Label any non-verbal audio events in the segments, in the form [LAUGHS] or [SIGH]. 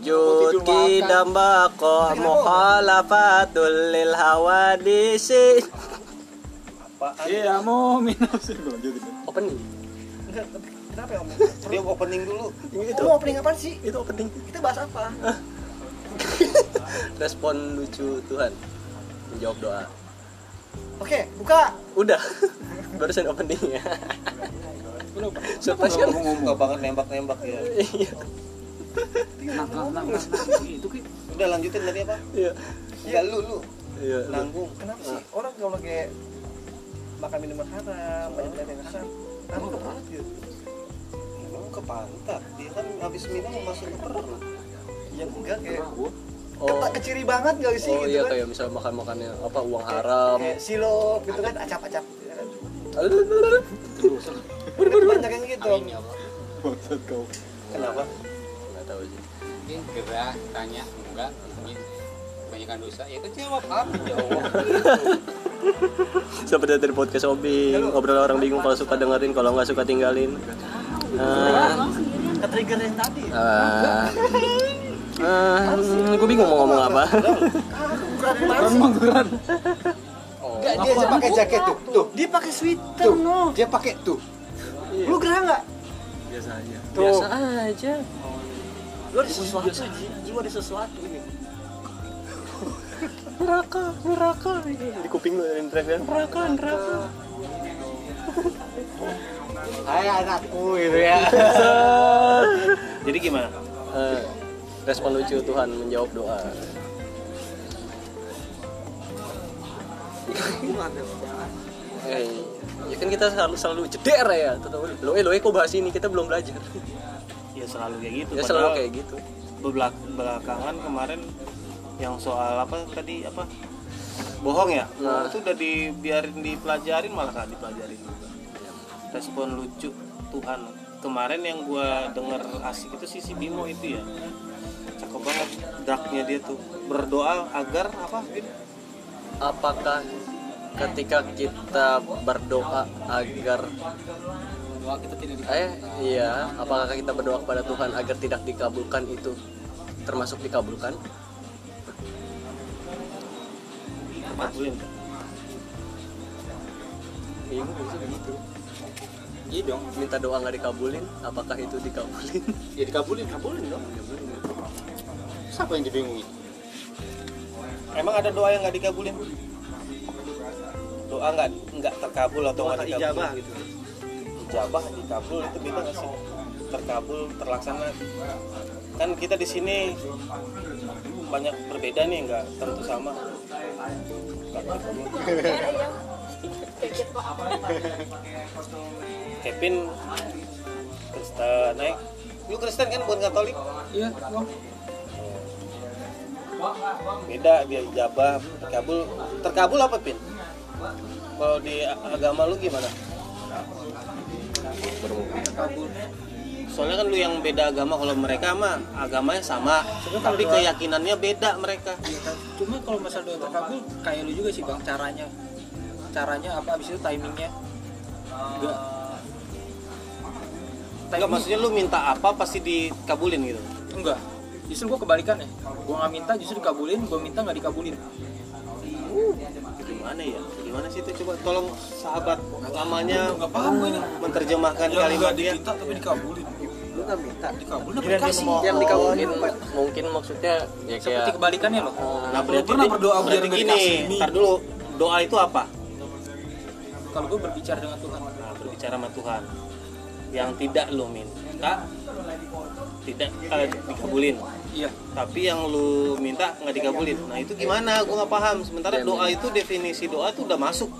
sujud kidam bako mukhalafatul lil hawadisi Apaan? Iya mau minum sih lanjut itu. opening Enggak, kenapa ya om? Dia opening dulu. itu Itu mau opening apaan sih? itu opening Kita bahas apa? respon lucu Tuhan menjawab doa Oke, buka. udah barusan openingnya surprise kan Suka banget nembak-nembak ya. Nah, nah, nah, itu ki. Udah lanjutin tadi apa? iya Ya lu lu iya nanggung. Kenapa sih orang kalau kayak makan minuman haram, banyak yang haram, ke perut gitu. Emang ke pantat. Dia kan habis minum masuk ke perut. Ya enggak kayak oh ketak keciri banget gak sih oh gitu iya kan? kayak misal makan makannya apa uang haram Kayak sirup gitu kan, acap-acap. gitu kan. Terus. Banyak yang gitu. Kenapa? Tahu sih Mungkin gerah tanya enggak mungkin kebanyakan dosa ya kan jawab apa jawab Sampai dari podcast Obi ngobrol orang bingung kalau suka dengerin kalau nggak suka tinggalin Ah, Ke-trigger yang tadi. ah, ah, gue bingung mau ngomong apa mangguran. Enggak dia aja pakai jaket tuh. Tuh. Dia pakai sweater, Tuh. no. Dia pakai tuh. Lu gerah nggak? Biasa aja. Tuh. biasa aja Lu ada sesuatu, Ji. Lu ada sesuatu ini. [LAUGHS] neraka neraka di kuping lu yang teriak neraka neraka Hai anakku gitu ya. [LAUGHS] Jadi gimana? Eh, respon lucu Tuhan menjawab doa Eh, ya kan kita selalu selalu ceder ya tetap lo eh lo eh kok bahas ini kita belum belajar Ya selalu kayak gitu. ya selalu kayak gitu. Bebelak- belakangan kemarin yang soal apa tadi apa? Bohong ya? Nah. itu udah dibiarin dipelajarin malah kan dipelajarin juga. Respon lucu Tuhan. Kemarin yang gua denger asik itu sisi Bimo itu ya. Cakep banget darknya dia tuh. Berdoa agar apa? Apakah ketika kita berdoa agar doa kita tidak di eh iya. Apakah kita berdoa kepada Tuhan agar tidak dikabulkan itu termasuk dikabulkan? Bingung bisa begitu iya dong minta doa nggak dikabulin apakah itu dikabulin? [LAUGHS] Ya dikabulin kabulin dong. Siapa yang dibingungin emang ada doa yang nggak dikabulin? Doa nggak nggak terkabul atau nggak dikabul gitu. Ijabah dikabul itu beda nggak sih? Terkabul terlaksana. Kan kita di sini banyak berbeda nih nggak tentu sama. Kevin Kristen naik. Lu Kristen kan bukan Katolik? Iya bang beda dia ijabah terkabul. Terkabul apa pin? Kalau di agama lu gimana soalnya kan lu yang beda agama kalau mereka mah agamanya sama tapi keyakinannya beda mereka. Cuma kalau masalah doa terkabul kayak lu juga sih bang caranya. Caranya apa abis itu timingnya? Enggak. Enggak maksudnya lu minta apa pasti dikabulin gitu? Enggak. Justru gua kebalikan ya. Gua nggak minta justru dikabulin gua minta nggak dikabulin. Gimana ya gimana sih itu? Coba tolong sahabat ini. menerjemahkan kalimat dia. diminta tapi dikabulin. Lu nggak minta. dikabulin dia dikasih? mau- yang dikabulin mungkin maksudnya ya seperti kayak kebalikannya loh. Nah berarti pernah berdoa berarti gini ntar dulu. Doa itu apa? Kalau gua berbicara dengan Tuhan. Nah, berbicara sama Tuhan. Yang tidak lu minta tidak eh, dikabulin iya. Tapi yang lu minta nggak dikabulin. Nah itu gimana? Gue nggak paham. Sementara doa itu definisi doa itu udah masuk.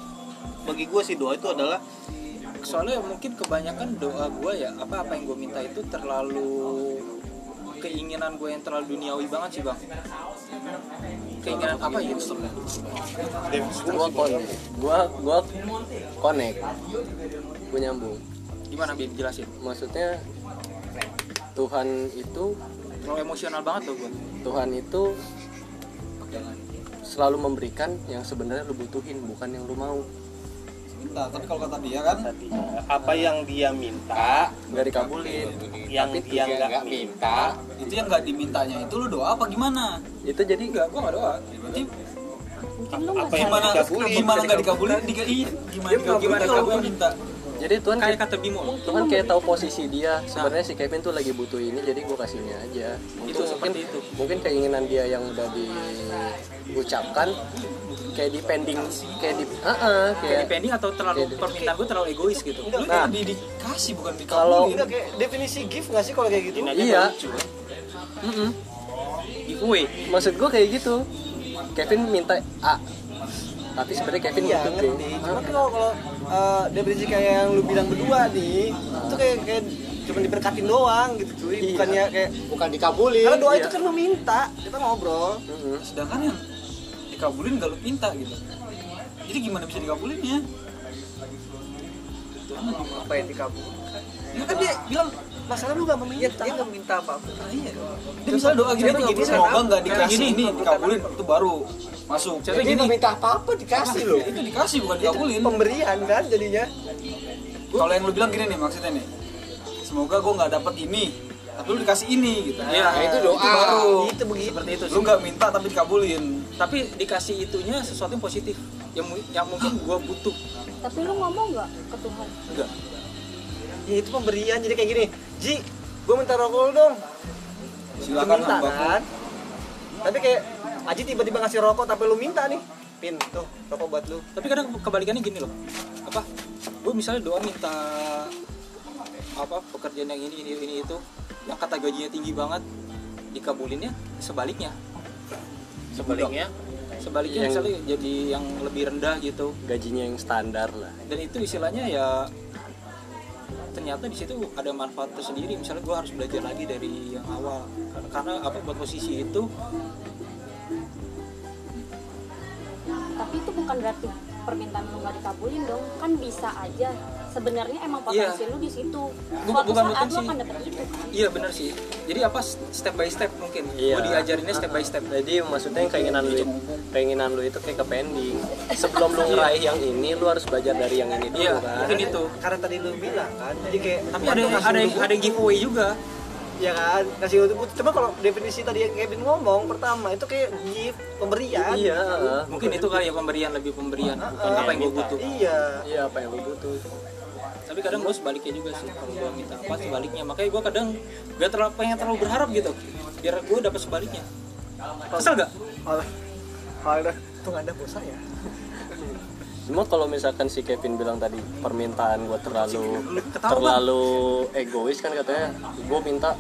Bagi gue sih doa itu adalah soalnya mungkin kebanyakan doa gue ya apa apa yang gue minta itu terlalu keinginan gue yang terlalu duniawi banget sih bang. Keinginan apa gitu gua connect. Gua gua connect. Gua nyambung. Gimana bin jelasin. Maksudnya Tuhan itu terlalu emosional banget loh gue Tuhan itu selalu memberikan yang sebenarnya lu butuhin bukan yang lu mau. Minta tapi kalau kata dia kan apa yang dia minta nggak dikabulin. Yang Tapi dia dia nggak nggak minta. Itu yang nggak dimintanya itu lu doa apa gimana? Itu jadi enggak gua nggak doa. Berarti lu nggak apa yang gimana dikabulin gimana nggak dikabulin? Diga, iya gimana Dia dikabulin gimana kalau gua dikabulin? minta jadi Tuhan kayak kata Bimo Tuhan kayak tahu posisi dia sebenarnya si Kevin tuh lagi butuh ini jadi gue kasihnya aja Itu mungkin seperti itu. mungkin keinginan dia yang udah diucapkan kayak di pending kayak di ah ah, kayak kayak depending atau terlalu Kayak- permintaan gue terlalu egois gitu lu Nah. di, dikasih bukan Kalau- dikabulin Enggak kayak definisi gift nggak sih kalau kayak gitu? Iya. lucu Mm-mm. giveaway maksud gue kayak gitu Kevin minta A tapi sebenarnya Kevin Iya ngerti. Cuma kan kalau kalau uh, definisi kayak yang lu bilang berdua nih, itu kayak kayak cuma diberkatin doang gitu cuy, Iya. bukannya kayak bukan dikabulin karena doa Iya. itu kan lu minta, kita ngobrol. Mm-mm. sedangkan yang dikabulin nggak lu minta gitu jadi gimana bisa dikabulinnya Apa yang dikabul? ya kan dia bilang Masalah lu gak meminta. dia nggak minta apa-apa nah, iya dia misalnya doa gini tuh gini, semoga dikasih Gini, ini dikabulin itu baru masuk. Jadi gini. minta apa-apa dikasih loh. Itu dikasih bukan Itu dikabulin. pemberian kan jadinya. kalau yang lu bilang gini nih maksudnya nih. Semoga gue nggak dapet ini tapi lu dikasih ini gitu. Iya, nah, itu doa. baru. Itu begitu. seperti itu lu sih. nggak minta tapi dikabulin. Tapi dikasih itunya sesuatu yang positif. Yang yang mungkin gue butuh. Tapi lu ngomong nggak ke Tuhan? Enggak Ya itu pemberian. Jadi kayak gini. Ji, gue minta rokok lu dong. Lu silakan minta kan? Tapi kayak Aji tiba-tiba ngasih rokok tapi lu minta nih. Pin, tuh rokok buat lu. tapi kadang kebalikannya gini loh. Apa? Gue misalnya doa minta apa pekerjaan yang ini ini ini itu yang kata gajinya tinggi banget dikabulinnya sebaliknya. Sebaliknya? Sebaliknya Yang- misalnya jadi yang lebih rendah gitu. gajinya yang standar lah. Dan itu istilahnya ya ternyata di situ ada manfaat tersendiri. Misalnya gue harus belajar lagi dari yang awal. Karena, karena apa buat posisi itu tapi itu bukan berarti permintaan lu nggak dikabulin dong. Kan bisa aja. Sebenarnya emang potensi lu di situ. Bukan- suatu bukan saat lu akan dapet itu kan? Iya bener sih. Jadi apa step by step mungkin? Iya. gue diajarinnya step by step. Jadi maksudnya yang keinginan lu keinginan lu itu kayak ke pending. Sebelum lu ngeraih yang ini lu harus belajar dari yang ini dulu iya kan? mungkin itu. Karena tadi lu bilang kan, jadi kayak tapi ada ada yang ada yang giveaway juga ya kan? Kasih untuk coba kalau definisi tadi yang Kevin ngomong pertama itu kayak gift pemberian. Iya. Mungkin itu kali ya pemberian lebih pemberian. Bukan apa yang gue butuh. Iya. Iya apa yang lu butuh. Tapi kadang gue sebaliknya juga sih kalau gue minta apa sebaliknya. Makanya gue kadang gak terlalu pengen terlalu berharap gitu biar gue dapat sebaliknya. Kesel gak Alah, alah, tuh ada pulsa ya cuma kalau misalkan si Kevin bilang tadi permintaan gue terlalu terlalu egois kan katanya gue minta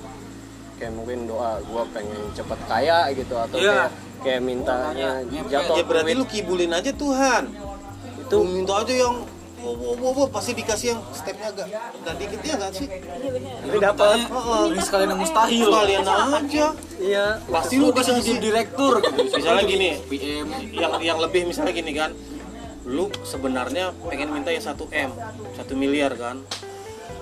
kayak mungkin doa gue pengen cepet kaya gitu atau Iya. kayak kayak mintanya jatuh ya berarti duit. lu kibulin aja Tuhan. Itu lu minta aja yang wow, wow, wow, wow, pasti dikasih yang stepnya agak agak dikit ya nggak sih? Iya ini dapat ini sekalian yang mustahil. kalian aja. Iya. Pasti lu bisa jadi direktur. Gitu. misalnya gini PM. yang yang lebih misalnya gini kan lu sebenarnya pengen minta yang 1 m 1 miliar kan?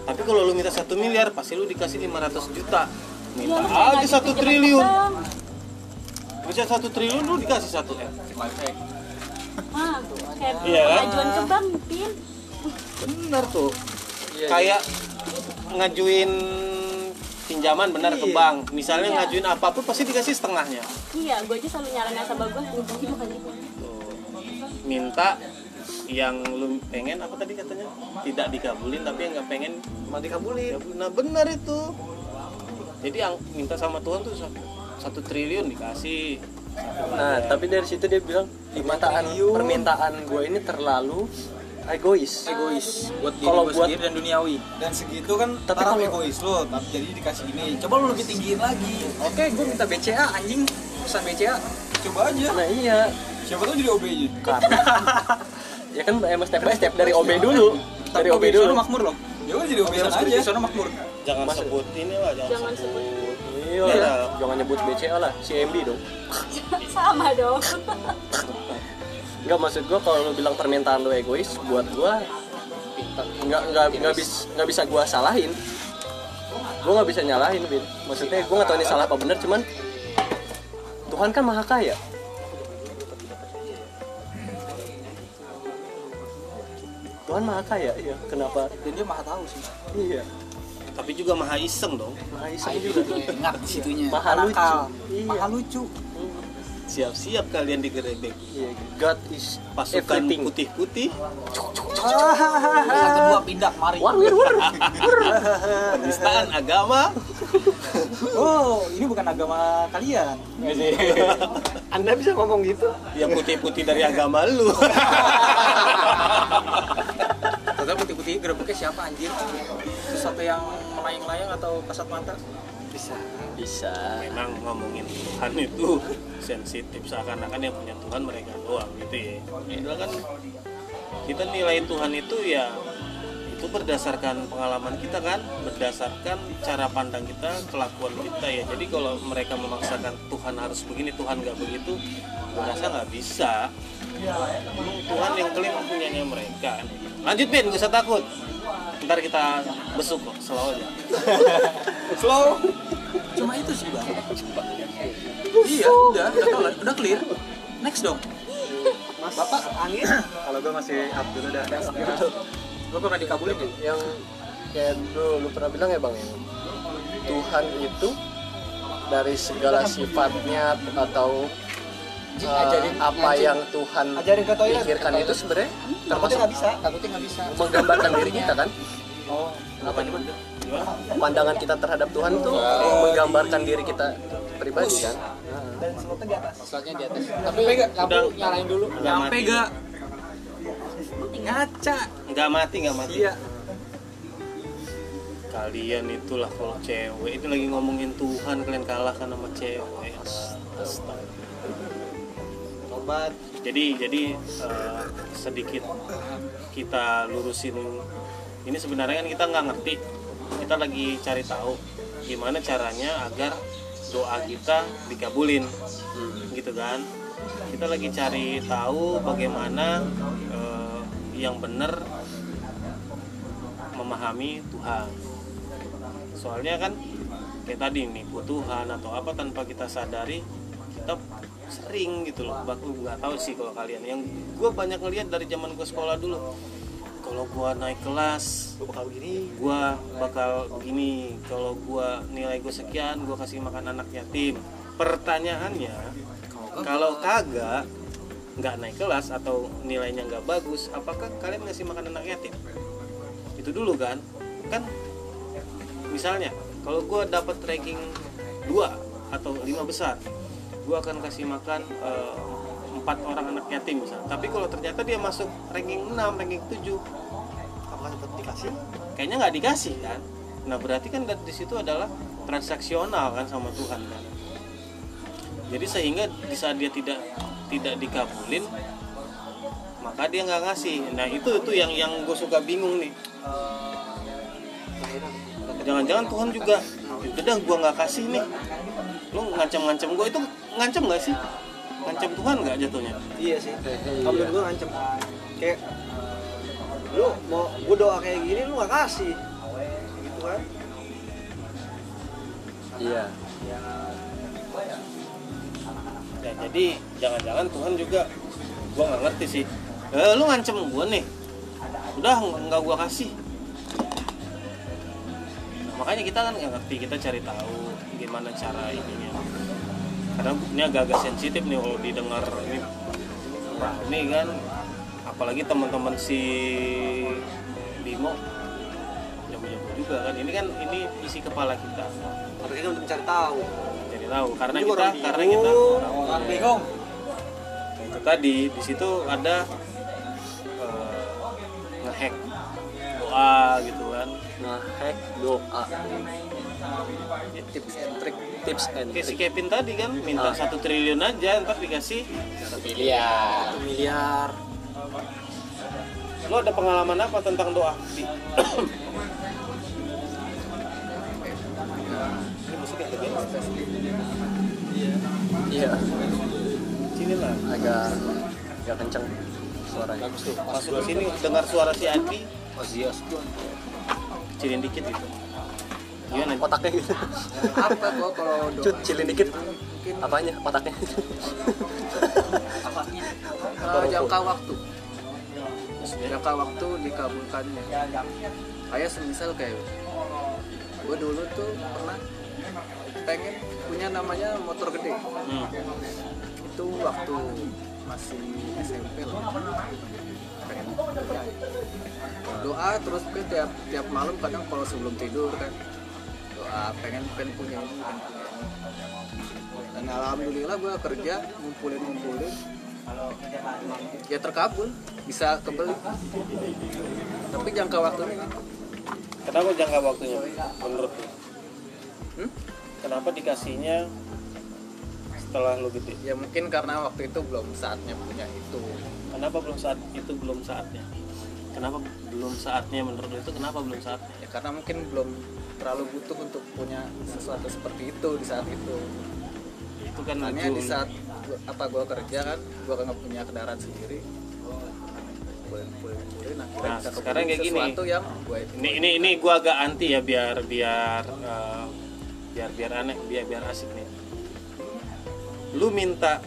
Tapi kalau lu minta satu miliar pasti lu dikasih 500 juta. Minta Iya, kayak aja gaji satu tiga triliun. bang. bisa satu triliun lu dikasih satu m. Ah kayak Iya kan? pengajuan ke bank pin. Benar tuh. Iya, kayak ngajuin pinjaman benar ke bank. Misalnya Iya. ngajuin apa pun pasti dikasih setengahnya. Iya gue aja selalu gue hidup aja Tuh. minta yang lu pengen apa tadi katanya? Tidak dikabulin tapi yang nggak pengen mau dikabulin. Dikabulin. Nah benar itu. Jadi yang minta sama Tuhan tuh satu, triliun dikasih. Nah tapi dari situ dia bilang permintaan permintaan gue ini terlalu egois. Egois. Buat diri Kalau buat- sendiri dan duniawi. Dan segitu kan Tapi kalau- egois lo tapi jadi dikasih ini. Coba lu lebih tinggiin lagi. Oke gue minta BCA anjing. Pesan BCA coba aja. Nah iya. Siapa tahu jadi OB nya karena [LAUGHS] ya kan emang step by step dari OB dulu. Dari OB dulu. makmur loh. Ya udah jadi OB aja di sana makmur. Jangan sebut ini lah jangan, jangan sebut. iya. Iya. jangan nyebut BCA lah CMB dong. [LAUGHS] Sama dong. Enggak maksud gua kalau lu bilang permintaan lu egois buat gua nggak nggak nggak bisa nggak bisa gua salahin. Gua nggak bisa nyalahin Bin. Maksudnya gua nggak tahu ini salah apa benar cuman Tuhan kan maha kaya Tuhan maha kaya iya. Kenapa? Dan dia maha tahu sih. Iya. Tapi juga maha iseng dong. Maha iseng juga. Ingat di situnya. Maha lucu. Iya. maha lucu. Siap-siap kalian digerebek. Iya God is pasukan everything. putih-putih. Yang kedua pindah mari. War war war. Penistaan agama. Oh ini bukan agama kalian. Anda bisa ngomong gitu. Yang putih-putih dari agama lu [LAUGHS] Total putih-putih gerebeknya siapa anjir sesuatu yang melayang-layang atau kasat mata? Bisa bisa. Memang ngomongin Tuhan itu sensitif seakan-akan yang punya Tuhan mereka doang gitu ya. Padahal kan? Kita nilai Tuhan itu ya itu berdasarkan pengalaman kita kan? Berdasarkan cara pandang kita kelakuan kita ya. Jadi kalau mereka memaksakan Tuhan harus begini Tuhan nggak begitu gue rasa nggak bisa Tuhan yang klaim punyanya mereka. Lanjut Ben gak usah takut. Ntar kita besuk kok slow aja. [LAUGHS] Slow. Cuma itu sih bang. Iya udah udah kelar udah clear. Next dong. Bapak angin? Kalau gue masih up dulu dah gue pernah dikabulin ya yang kayak dulu lu pernah bilang ya bang ya? Tuhan itu dari segala sifatnya atau uh, apa yang Tuhan ajarin ke toilet. pikirkan itu sebenarnya takutnya termasuk nggak bisa. takutnya nggak bisa. Menggambarkan diri kita kan? Oh. Apa gimana pandangan kita terhadap Tuhan itu menggambarkan diri kita pribadi kan? Dan slotnya di atas. Slotnya di atas. Tapi lampu nyalain dulu. Nggak nyampe. gak ngaca. Nggak mati nggak mati. Iya. Kalian itulah kalau cewek. Itu lagi ngomongin Tuhan kalian kalah kan sama cewek. Astaga. Obat jadi jadi eh, sedikit kita lurusin. Ini sebenarnya kan kita nggak ngerti. Kita lagi cari tahu gimana caranya agar doa kita dikabulin. Gitu kan? Kita lagi cari tahu bagaimana eh, yang benar memahami Tuhan. Soalnya kan kayak tadi nih Tuhan atau apa tanpa kita sadari sering gitu loh. Bahkan nggak tahu sih kalau kalian. Yang gue banyak ngeliat dari zaman gue sekolah dulu. Kalau gue naik kelas gue bakal begini. gue bakal begini. Kalau gue nilai gue sekian gue kasih makan anak yatim pertanyaannya kalau kagak nggak naik kelas atau nilainya nggak bagus apakah kalian ngasih makan anak yatim itu dulu kan. Kan misalnya kalau gue dapat ranking 2 atau lima besar gue akan kasih makan eh, empat orang anak yatim misal tapi kalau ternyata dia masuk ranking 6 ranking 7 apakah tetap dikasih? Kayaknya nggak dikasih kan? Nah berarti kan dari situ adalah transaksional kan sama Tuhan kan? Jadi sehingga di saat dia tidak tidak dikabulin maka dia nggak ngasih. Nah itu itu yang yang gue suka bingung nih. Jangan-jangan Tuhan juga udah gue nggak kasih nih. Lu ngancam-ngancam gue itu ngancam nggak sih? Ngancam Tuhan nggak jatuhnya? Iya sih. Kalau menurut gue ngancem. Kayak lu mau gue doa kayak gini lu gak kasih. Gitu kan? Iya. Ya jadi jangan-jangan Tuhan juga gua nggak ngerti sih. Eh, lu ngancem gua nih. Udah nggak gua kasih. Nah, makanya kita kan nggak ngerti kita cari tahu gimana cara ininya karena ini agak-agak sensitif nih kalau didengar ini. Wah, ini kan apalagi teman-teman si Bimo jago-jago juga kan. Ini kan ini isi kepala kita. Tapi kita untuk mencari tahu. Jadi tahu karena kita karena kita orang bingung Nah, itu tadi di situ ada eh, ngehack doa gitu kan. Ngehack doa. Tips and trick tips and kayak si Kevin tadi kan minta Ah. satu triliun aja ntar dikasih miliar. miliar. Lo ada pengalaman apa tentang doa? Di? Iya. Sini lah. Agak agak kenceng suaranya. Bagus tuh. Masuk ke sini dengar suara si Adi. Ozzy kecilin dikit gitu gimana otaknya gitu apa gua kalau cut cilin dikit. Apanya? Otaknya uh, jangka waktu. Jangka waktu dikabulkannya. Kayak semisal kayak gue dulu tuh pernah pengen punya namanya motor gede. Hmm. itu waktu masih SMP loh pengen punya. Doa terus kan tiap tiap malam kadang kalau sebelum tidur kan doa pengen pengen punya ini pengen punya ini. Dan alhamdulillah gue kerja ngumpulin ngumpulin. Ya terkabul bisa kebeli. Tapi jangka waktunya kenapa jangka waktunya menurut? Hmm? kenapa dikasihnya setelah lu gede? Ya mungkin karena waktu itu belum saatnya punya itu. Kenapa belum saat itu belum saatnya? Kenapa belum saatnya menurut lu itu kenapa belum saatnya? Ya karena mungkin belum terlalu butuh untuk punya sesuatu seperti itu di saat itu. Itu kan ujung. di saat gua- apa gua kerja kan kan nggak punya kendaraan sendiri. Nah, Nah, sekarang kayak gini. yang gua ini ini ini gua agak anti ya biar biar eh, biar biar aneh biar biar asik nih. Lu minta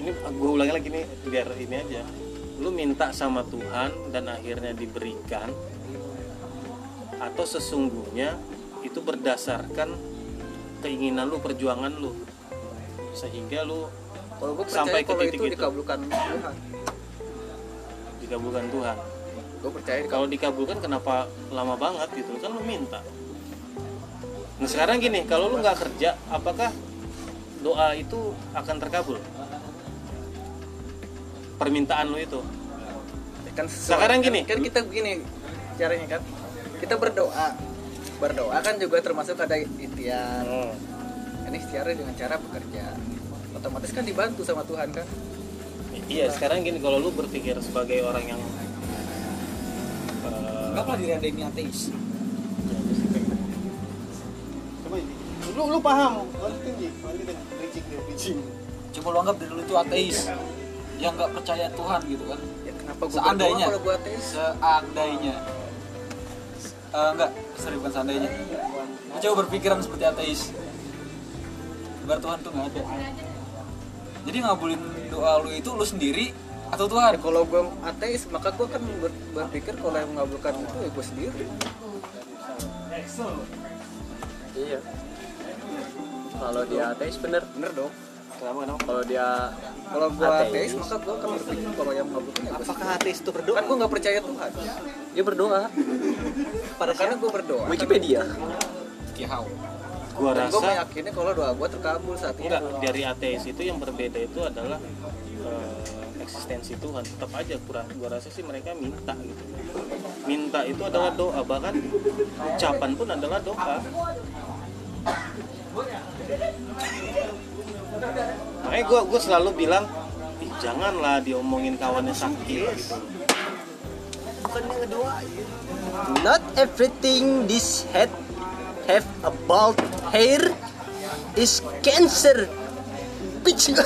ini gue ulangi lagi nih biar ini aja. Lu minta sama Tuhan dan akhirnya diberikan atau sesungguhnya itu berdasarkan keinginan lu perjuangan lu. Sehingga lu kalau Sampai ke titik itu itu. dikabulkan Tuhan. Dikabulkan Tuhan. Gua percaya kalau dikabulkan kenapa lama banget gitu? Kan lu minta. Nah sekarang gini kalau lu nggak kerja apakah doa itu akan terkabul? Permintaan lu itu? Kan sesuai- Sekarang gini. kan kita begini caranya kan kita berdoa berdoa kan juga termasuk ada ikhtiar ini ikhtiarnya dengan cara bekerja otomatis kan dibantu sama Tuhan kan iya sekarang gini kalau lu berpikir sebagai orang yang eh, Anggaplah diri anda ini ateis. Coba ini. Lu lu paham? Lanjutin Ji. Lanjutin. Bridging nih, bridging. Coba lu anggap diri lu itu ateis yang nggak percaya Tuhan gitu kan. ya kenapa gua Seandainya. gua ateis Seandainya. Eh, enggak, sorry bukan seandainya. Coba berpikiran seperti ateis. Bar Tuhan tuh nggak ada. Jadi ngabulin doa lu itu lu sendiri atau Tuhan? Ya, kalau gue ateis maka gue kan ber- berpikir kalau yang mengabulkan itu ya gue sendiri iya kalau dia ateis bener bener dong kenapa kenapa? Kalau dia kalau gue Ateis. ateis maka gue akan berpikir kalau yang mengabulkan ya Apakah ateis itu berdoa? kan gue nggak percaya Tuhan. Dia berdoa. Pada karena gue berdoa. Wikipedia. Kihau. gua dan rasa meyakini kalau doa gue terkabul saat itu. Enggak dari ateis itu yang berbeda itu adalah eh, eksistensi Tuhan. Tetap aja kurang. Gua rasa sih mereka minta gitu. Minta itu adalah doa. Bahkan ucapan pun adalah doa makanya gua gua selalu bilang Ih, janganlah diomongin kawannya sakit gitu Bukannya ngedoain. not everything this head have a bald hair is cancer bitch [LAUGHS]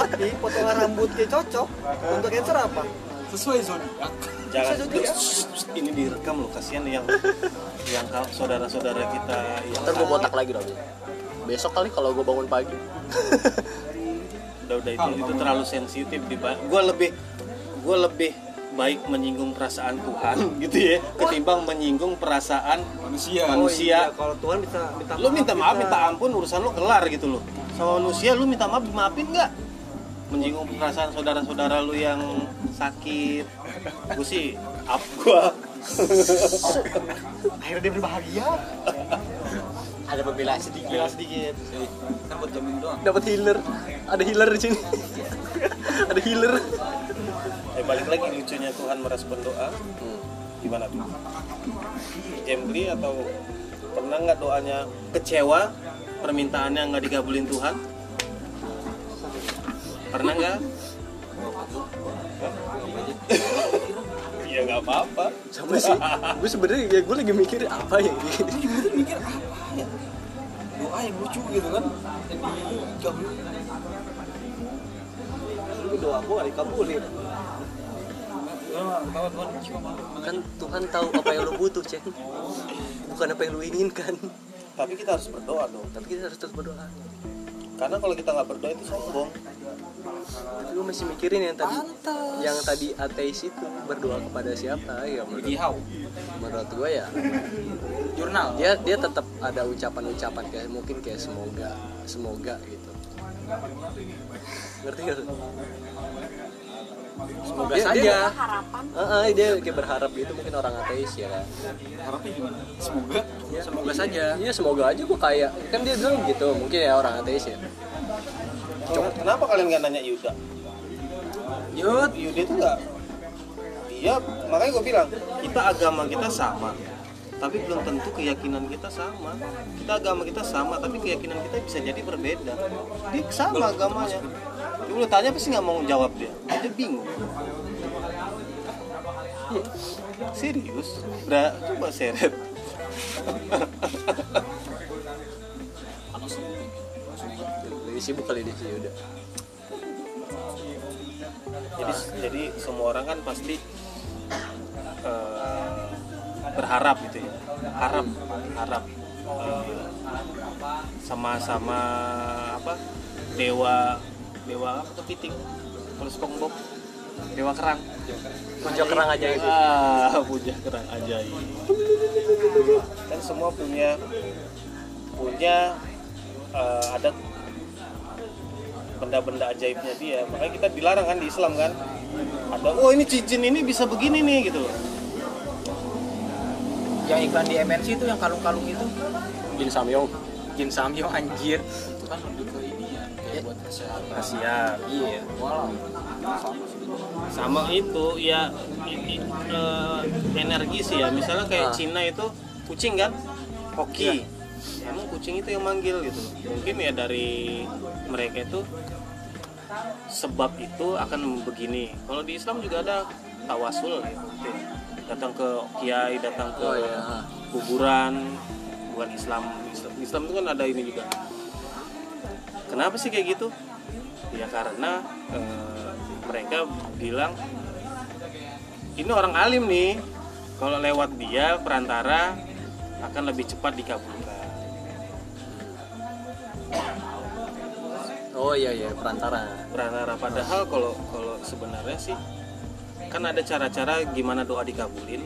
Tapi potongan rambutnya cocok. Untuk cancer apa? Sesuai zodiak. jangan. Shh, ini direkam loh kasihan yang yang saudara-saudara kita yang ntar gue botak lagi dong besok kali kalau gue bangun pagi. [LAUGHS] Udah udah itu itu terlalu sensitif di gue lebih gue lebih baik menyinggung perasaan Tuhan [LAUGHS] gitu ya ketimbang menyinggung perasaan Manusia. manusia. Iya, kalau Tuhan bisa minta lu minta maaf bisa. minta ampun urusan lu kelar gitu loh. Sama manusia lu minta maaf dimaafin nggak? Menyinggung perasaan saudara-saudara lu yang sakit. Gue sih up gua. [LAUGHS] Akhirnya dia berbahagia. Ada pembelaan sedikit. Bilang sedikit. Kan buat jamin doang. dapat healer. Ada healer di sini. [LAUGHS] Ada healer. Eh balik lagi lucunya Tuhan merespon doa. Gimana tuh? Gambling atau pernah nggak doanya kecewa? Permintaannya nggak dikabulin Tuhan? Pernah nggak? [LAUGHS] Ya nggak apa-apa. Sama sih. Gue sebenarnya ya gue lagi mikir apa ya ini. Gue mikir apa Doa yang lucu gitu kan. Jadi jauh. Lu doa gua gak dikabulin. Kan Tuhan tahu apa yang lo butuh cek bukan apa yang lo inginkan tapi kita harus berdoa dong tapi kita harus terus berdoa karena kalau kita nggak berdoa itu sombong Tapi gue masih mikirin yang tadi. Yang tadi ateis itu berdoa kepada siapa ya menurut, menurut gue ya. Jurnal. Dia dia tetap ada ucapan-ucapan kayak mungkin kayak semoga semoga gitu. Ngerti gak lu? semoga Dia- saja. dia- harapan Heeh, dia kayak berharap gitu mungkin orang ateis ya. Kan harapnya gimana? Semoga? Semoga saja. Iya semoga aja gue kayak kan dia bilang gitu mungkin ya orang ateis ya Kenapa kalian nggak nanya Yuda? Yud Yuda itu nggak Iya, makanya gue bilang kita agama kita sama, tapi belum tentu keyakinan kita sama. Kita agama kita sama, tapi keyakinan kita bisa jadi berbeda. Dia sama agamanya. Lu tanya pasti nggak mau jawab dia. Dia bingung. Serius? Udah coba seret. [LAUGHS] lagi sibuk kali dia sih udah. Jadi jadi semua orang kan pasti eh, berharap gitu ya. Harap harap eh, sama-sama apa dewa dewa apa kepiting kalau SpongeBob dewa kerang. Puja kerang aja itu. Ah puja kerang ajaib kan semua punya punya eh, ada benda-benda ajaibnya dia. Makanya kita dilarang kan di Islam kan. Ada oh ini cincin ini bisa begini nih gitu loh. Yang iklan di MNC itu yang kalung-kalung itu. Jin Samyong. Jin Samyong anjir. Itu kan lebih ke ini ya kayak buat kesehatan. Kasihan iya. Sama itu ya i- i- eh, energi sih ya. Misalnya kayak Ah. Cina itu kucing kan? Hoki emang kucing itu yang manggil gitu. Mungkin ya dari mereka itu sebab itu akan begini. Kalau di Islam juga ada tawasul gitu datang ke kiai datang ke Oh, iya. kuburan. Bukan Islam. Islam, itu kan ada ini juga. Kenapa sih kayak gitu? Ya karena eh, mereka bilang ini orang alim nih. Kalau lewat dia perantara akan lebih cepat dikabulkan oh iya iya perantara. Perantara. Padahal kalau kalau sebenarnya sih kan ada cara-cara gimana doa dikabulin.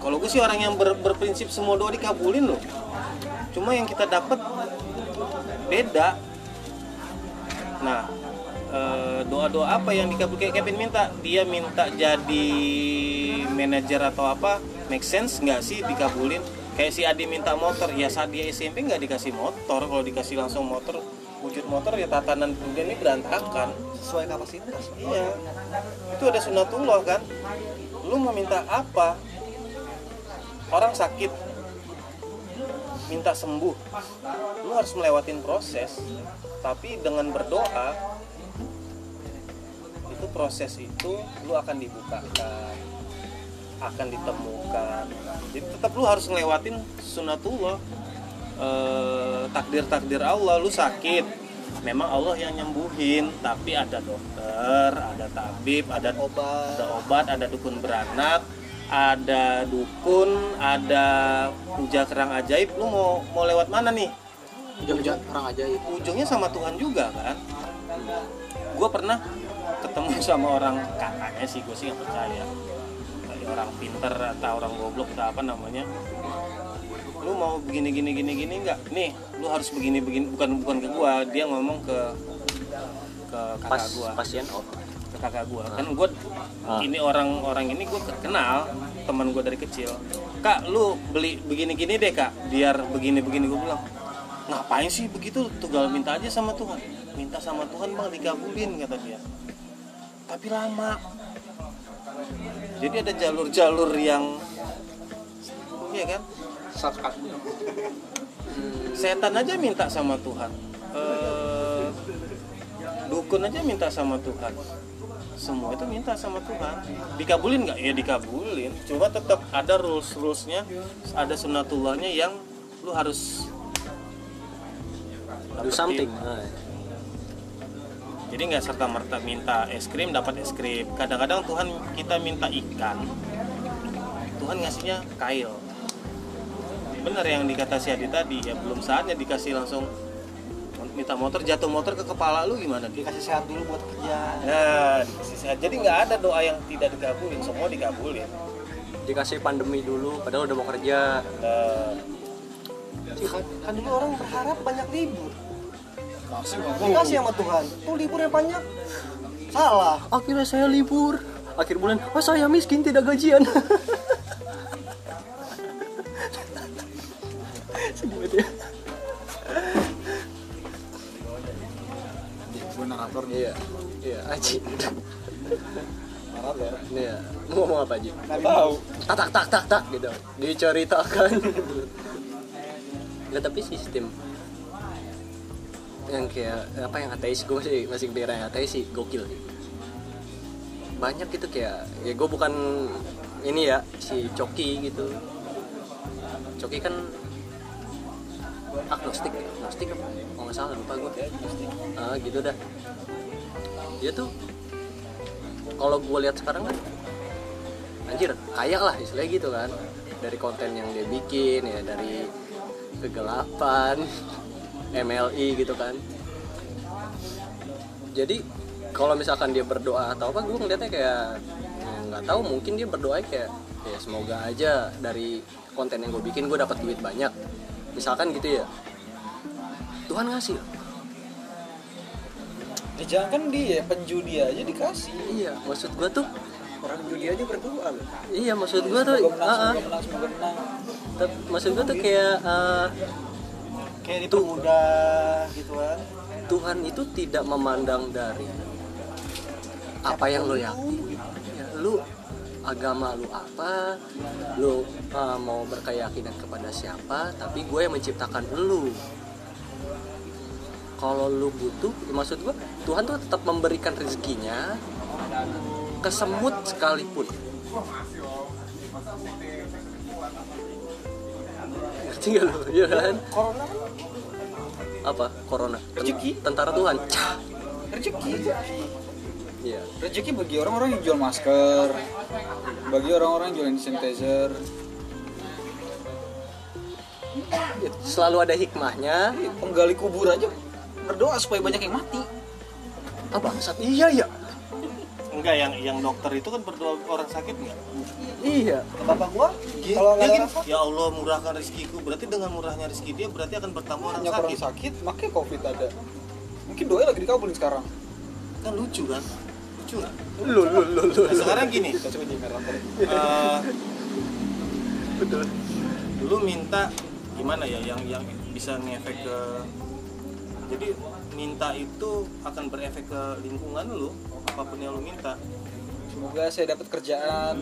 Kalau gue sih orang yang ber- berprinsip semua doa dikabulin loh. Cuma yang kita dapat beda. Nah eh, doa-doa apa yang dikabul kayak Kevin minta? Dia minta jadi manajer atau apa? Make sense nggak sih dikabulin kayak si Adi minta motor ya saat dia SMP nggak dikasih motor. Kalau dikasih langsung motor wujud motor ya tatanan dunia ini berantakan. Sesuai kapasitas. Iya. Itu ada sunatullah kan? Lu mau minta apa? Orang sakit. Minta sembuh. Lu harus melewatin proses. Tapi dengan berdoa itu proses itu lu akan dibukakan akan ditemukan. Jadi tetap lu harus ngelewatin sunatullah. Eh, takdir-takdir Allah lu sakit. Memang Allah yang nyembuhin tapi ada dokter ada tabib ada obat. ada obat ada dukun beranak ada dukun ada puja kerang ajaib. Lu mau mau lewat mana nih? Jogja orang ajaib. Ujungnya sama Tuhan juga kan? Gue pernah ketemu sama orang katanya sih gue sih nggak percaya orang pinter atau orang goblok atau apa namanya. Lu mau begini gini gini gini nggak? Nih lu harus begini begini. Bukan bukan ke gua dia ngomong ke ke kakak pas gua. pasien oh. Ke kakak gua. Kan gua Ah. ini orang orang ini gua kenal teman gua dari kecil. Kak lu beli begini gini deh kak. Biar begini begini gua bilang ngapain sih begitu? Tinggal minta aja sama Tuhan. Minta sama Tuhan bang dikabulin kata dia. Tapi lama jadi ada jalur-jalur yang iya kan? Setan aja minta sama Tuhan. Eh, dukun aja minta sama Tuhan. Semua itu minta sama Tuhan. Dikabulin nggak? Ya dikabulin. Cuma tetap ada rules rulesnya ada sunatullahnya yang lu harus do something jadi nggak serta merta minta es krim dapat es krim. Kadang-kadang Tuhan kita minta ikan Tuhan ngasihnya kail. Benar yang dikata si Adi tadi ya belum saatnya dikasih langsung minta motor jatuh motor ke kepala lu gimana? Dikasih sehat dulu buat kerja. Nah dikasih sehat. Jadi nggak ada doa yang tidak dikabulin semua dikabulin dikasih pandemi dulu padahal udah mau kerja. Nah, kan, kan dulu orang berharap banyak libur dikasih sama Tuhan. Tuh libur yang banyak salah. Akhirnya saya libur. Akhir bulan oh saya miskin tidak gajian. [LAUGHS] Sedih banget ya. Gue narator nih. Iya. Iya Aji. Narator iya. Mau ngomong apa Aji? Tahu. Tak tak tak tak tak gitu. Diceritakan. [LAUGHS] Nggak tapi sistem yang kayak apa yang ateis gue masih masih pikir yang ateis sih gokil. Banyak gitu kayak ya gue bukan ini ya si Coki gitu. Coki kan agnostik agnostik apa kalau nggak salah lupa gue ah gitu dah. Dia tuh kalau gue lihat sekarang kan anjir kaya lah istilahnya gitu kan. Dari konten yang dia bikin ya dari kegelapan [LAUGHS] MLI gitu kan. Jadi kalau misalkan dia berdoa atau apa gue ngeliatnya kayak ya nggak tahu mungkin dia berdoa kayak ya semoga aja dari konten yang gue bikin gue dapat duit banyak. Misalkan gitu ya. Tuhan ngasih. Ya jangan kan dia penjudi aja dikasih. Iya maksud gue tuh orang judi aja berdoa loh. Iya maksud gue tuh semoga menang semoga menang semoga menang. Tep- maksud gue tuh kayak eh, kayak dipermudah gitu kan Tuhan itu tidak memandang dari apa yang lo yakin. Ya, lu agama lu apa lu uh, mau berkeyakinan kepada siapa tapi gue yang menciptakan lu. Kalau lu butuh maksud gue Tuhan tuh tetap memberikan rezekinya ke semut sekalipun ngerti gak lu iya kan? Corona kan? Apa? Corona. Rezeki. tentara Tuhan. Rezeki. Iya. Rezeki bagi orang-orang yang jual masker. Bagi orang-orang yang jual hand sanitizer. Selalu ada hikmahnya. Penggali kubur aja. Berdoa supaya banyak yang mati. Ah bangsat iya ya enggak yang yang dokter itu kan berdoa orang sakit nggak? Iya. Bapak gua kalau nggak ada ya Allah murahkan rezekiku. Berarti dengan murahnya rezeki dia berarti akan bertambah orang banyak orang sakit. sakit makanya covid ada. Mungkin doa lagi dikabulin sekarang. Kan lucu kan? Lucu nggak? lu lu lu lu Nah, sekarang gini. Narator eh, betul lu minta gimana ya yang yang bisa ngefek ke jadi minta itu akan berefek ke lingkungan lu apa pun yang lu minta. Semoga saya dapat kerjaan.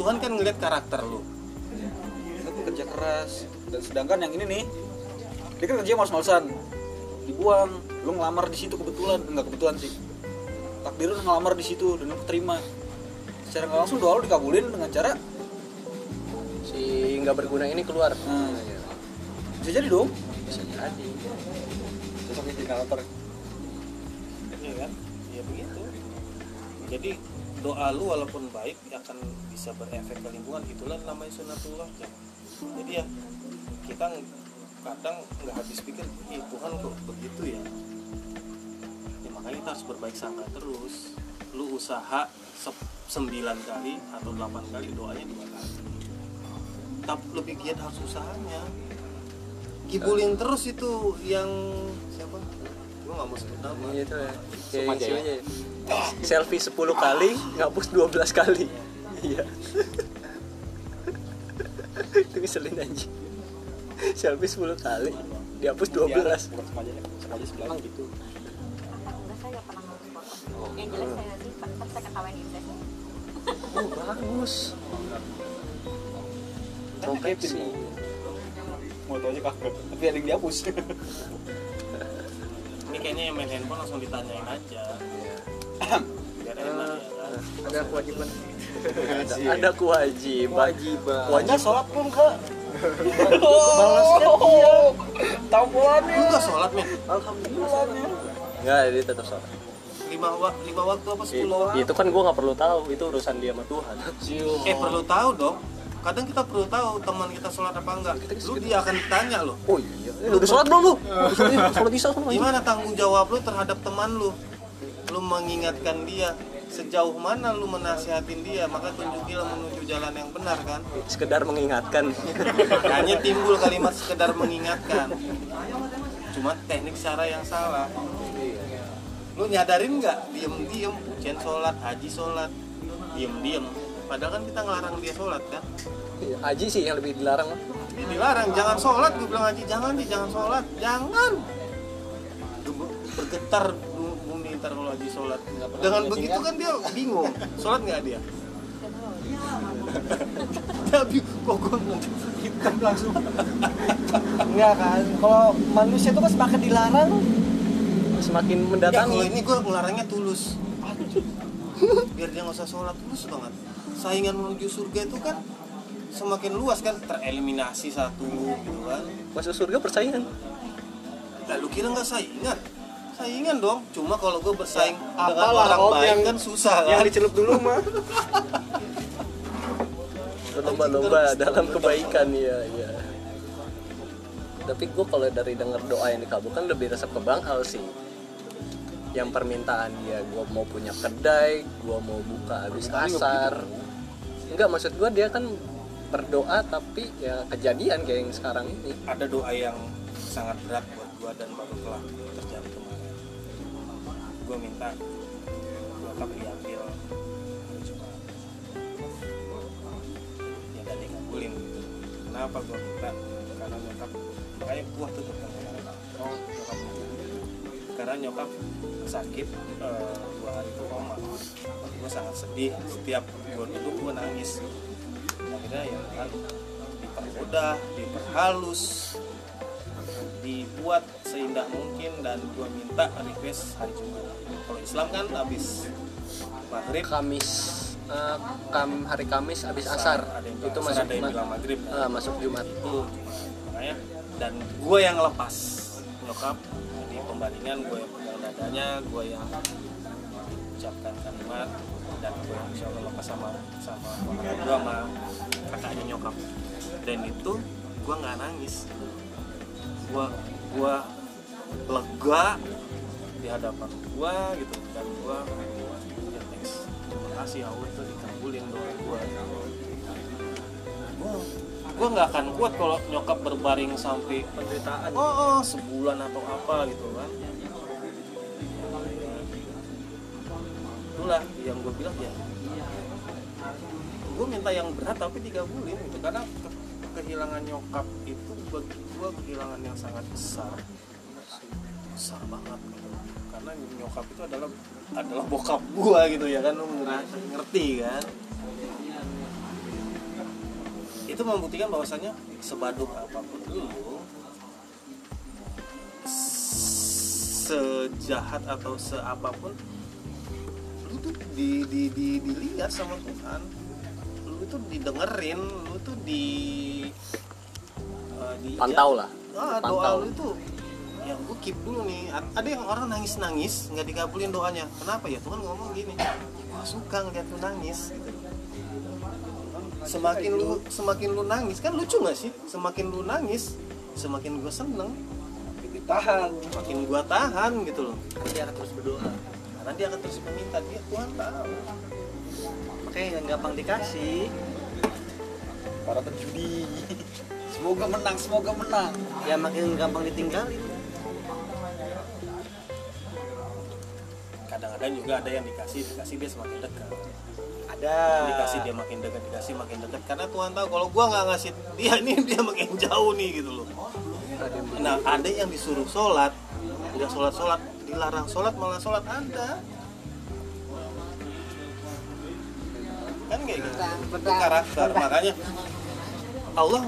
Tuhan kan ngeliat karakter lu. Tapi kerja keras. Dan sedangkan yang ini nih dia kan kerja males-malesan. Dibuang lu ngelamar di situ kebetulan. Enggak kebetulan sih. Takdir lu ngelamar di situ dan lu keterima. Secara nggak langsung doa lu dikabulin dengan cara si nggak berguna ini keluar. Iya, bisa jadi dong. Bisa jadi. Besok jadi narator Iya kan? Ya begitu. Jadi doa lu walaupun baik akan bisa berefek ke lingkungan itulah namanya sunatullah ya. Jadi ya kita ng- kadang nggak habis pikir, ih Tuhan kok begitu ya. Ya makanya kita harus berbaik sangka terus. Lu usaha se- sembilan kali atau delapan kali doanya dua kali. Tapi lebih giat harus usahanya. Kibulin terus itu yang siapa? Gua nggak mau sebut nama. gitu ya. Kayak aja ya? aja ya. selfie 10 kali ngapus 12 kali. Iya. [LAUGHS] Itu ngeselin anjing. Selfie 10 kali dihapus 12 bukan sama aja sama aja sebelah gitu. Yang jelas saya sih kan saya ketawain Indra oh bagus. Profesi mau. Tau aja kaget tapi ada yang dihapus [LAUGHS] Ini kayaknya yang main handphone langsung ditanyain aja. Biar enak ya. kan. ada kewajiban. Ada, ada kewajiban. Anda wajib sholat belum kak. Tampolannya Lu nggak sholat men? alhamdulillah nggak dia tetap sholat. Lima, wa- lima waktu apa I- sepuluh waktu? itu kan gue nggak perlu tahu itu urusan dia sama Tuhan. Eh perlu tahu dong. Kadang kita perlu tahu teman kita sholat apa enggak. Lu dia akan ditanya loh oh iya Eh, udah sholat belum lu? Sholat sama gimana tanggung jawab lu terhadap teman lu? Lu mengingatkan dia sejauh mana lu menasihatin dia maka tunjukilah menuju jalan yang benar kan? Sekedar mengingatkan. Hanya timbul kalimat sekedar mengingatkan. Cuma teknik cara yang salah. Lu nyadarin nggak diem diem ujian sholat haji sholat. Diem diem padahal kan kita ngelarang dia sholat kan? Haji sih yang lebih dilarang. Ini dilarang jangan sholat gue bilang haji jangan di jangan sholat. Jangan. Ber- bergetar bu- bumi ntar kalau haji sholat. Dengan begitu kan dia bingung sholat nggak dia? Tapi kok gue hitam langsung? Enggak kan kalau manusia itu kan semakin dilarang. Semakin Ya mendatangi. ini gue ngelarangnya tulus. Biar dia nggak usah sholat tulus banget Saingan menuju surga itu kan semakin luas kan tereliminasi satu gitu kan. Masuk surga persaingan. Lalu kira nggak saingan? Saingan dong Cuma kalau gue bersaing dengan apalah, orang baik yang- kan susah yang kan dicelup dulu mah. Berlomba-lomba dalam kebaikan ya ya tapi gue kalau dari denger doa yang dikabulkan lebih resep ke Bang Al sih. Yang permintaan dia gue mau punya kedai gue mau buka habis asar enggak maksud gue dia kan berdoa tapi ya kejadian kayak yang sekarang ini. Ada doa yang sangat berat buat gue dan baru telah terjadi kemarin. Gue minta nyokap diambil. Jumat ya dan dikabulin gitu. Kenapa gue minta? Karena nyokap makanya gue tuh tuh oh nyokap karena nyokap sakit eh, dua hari itu koma gue sangat sedih. Setiap gue duduk gue nangis. Akhirnya ya kan dipermudah diperhalus dibuat seindah mungkin dan gue minta request hari Jumat. Kalau Islam kan habis maghrib. Kamis eh, kam hari Kamis habis asar. Yang itu asar, masuk ada yang Jumat bilang maghrib. Kan? Eh, masuk Jumat. Itu makanya dan gue yang lepas. Nyokap jadi pembalingan gue yang pegang dadanya gue yang ucapkan kalimat dan gue yang Allah lepas sama sama gue sama kakaknya nyokap. Dan itu gue nggak nangis. Gue gue lega di hadapan gue gitu dan gue ya thanks. Terima kasih Allah itu dikabulin doa gue gue gue nggak akan kuat kalau nyokap berbaring sampai penderitaan. Oh, oh, sebulan atau apa gitu kan. Itulah yang gue bilang ya. Gue minta yang berat tapi digabulin gitu. Karena ke- kehilangan nyokap itu bagi gue kehilangan yang sangat besar. Besar banget gitu. Karena nyokap itu adalah adalah bokap gue gitu ya kan. Lu ngerti kan itu membuktikan bahwasanya sebaduk apa pun lu sejahat atau seapapun lu tuh di, di, di, dilihat sama Tuhan. Lu tuh didengerin lu tuh di eh, di pantau lah. Ah, doa lu itu. Yang gue keep dulu nih. Ada yang orang nangis nangis nggak dikabulin doanya. Kenapa ya? Tuhan ngomong gini. Gue suka ngeliat lu nangis gitu semakin lu semakin lu nangis kan lucu nggak sih? Semakin lu nangis semakin gue seneng. Tahan. Semakin gue tahan gitu loh. Dia akan terus berdoa. Karena dia akan terus meminta dia Tuhan tahu makanya yang gampang dikasih. Para penjudi. [LAUGHS] Semoga menang semoga menang. Ya makin gampang ditinggalin. Kadang-kadang juga ada yang dikasih dikasih dia semakin dekat ada. Dikasih dia makin dekat dikasih makin dekat. Karena Tuhan tahu kalau gua nggak ngasih dia ini dia makin jauh nih gitu loh. Nah ada yang disuruh sholat tidak sholat sholat dilarang sholat malah sholat ada. Kan kayak gitu. Itu karakter. Makanya Allah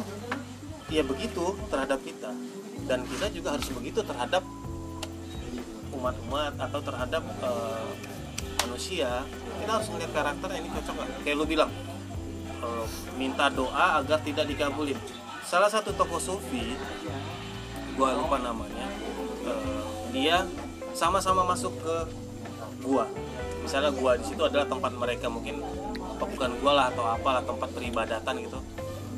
ya begitu terhadap kita. Dan kita juga harus begitu terhadap umat-umat atau terhadap eh, manusia kita harus melihat karakternya ini cocok nggak? Kayak lu bilang eh, minta doa agar tidak dikabulin salah satu tokoh sufi gua lupa namanya eh, dia sama-sama masuk ke gua. Misalnya gua di situ adalah tempat mereka mungkin bukan gua lah atau apalah tempat peribadatan gitu.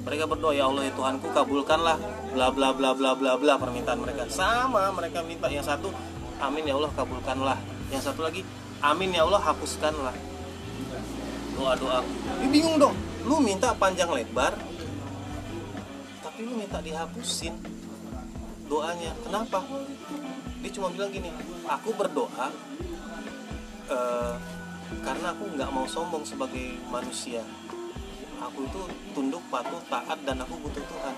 Mereka berdoa ya Allah ya Tuhanku kabulkanlah bla bla bla bla bla bla permintaan mereka. Sama mereka minta yang satu amin ya Allah kabulkanlah. Yang satu lagi amin ya Allah hapuskanlah doa doa ini bingung dong lu minta panjang lebar tapi lu minta dihapusin doanya. Kenapa? Dia cuma bilang gini aku berdoa eh, karena aku nggak mau sombong sebagai manusia. Aku itu tunduk patuh taat dan aku butuh Tuhan.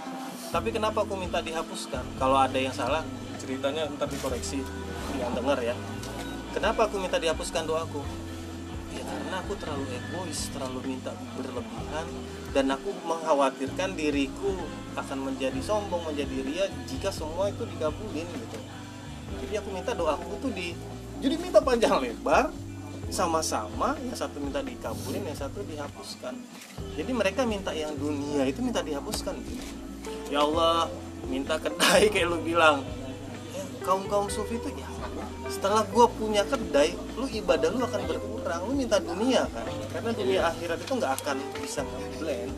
Tapi kenapa aku minta dihapuskan? Kalau ada yang salah ceritanya ntar dikoreksi yang dengar ya kenapa aku minta dihapuskan doaku? Ya karena aku terlalu egois terlalu minta berlebihan dan aku mengkhawatirkan diriku akan menjadi sombong menjadi ria jika semua itu dikabulin gitu. Jadi aku minta doaku tuh di jadi minta panjang lebar sama-sama yang satu minta dikabulin yang satu dihapuskan. Jadi mereka minta yang dunia itu minta dihapuskan ya Allah minta kedai [LAUGHS] kayak lu bilang. Kaum kaum sufi itu ya setelah gua punya kedai lu ibadah lu akan berkurang. Lu minta dunia kan? Karena dunia akhirat itu nggak akan bisa ngeblend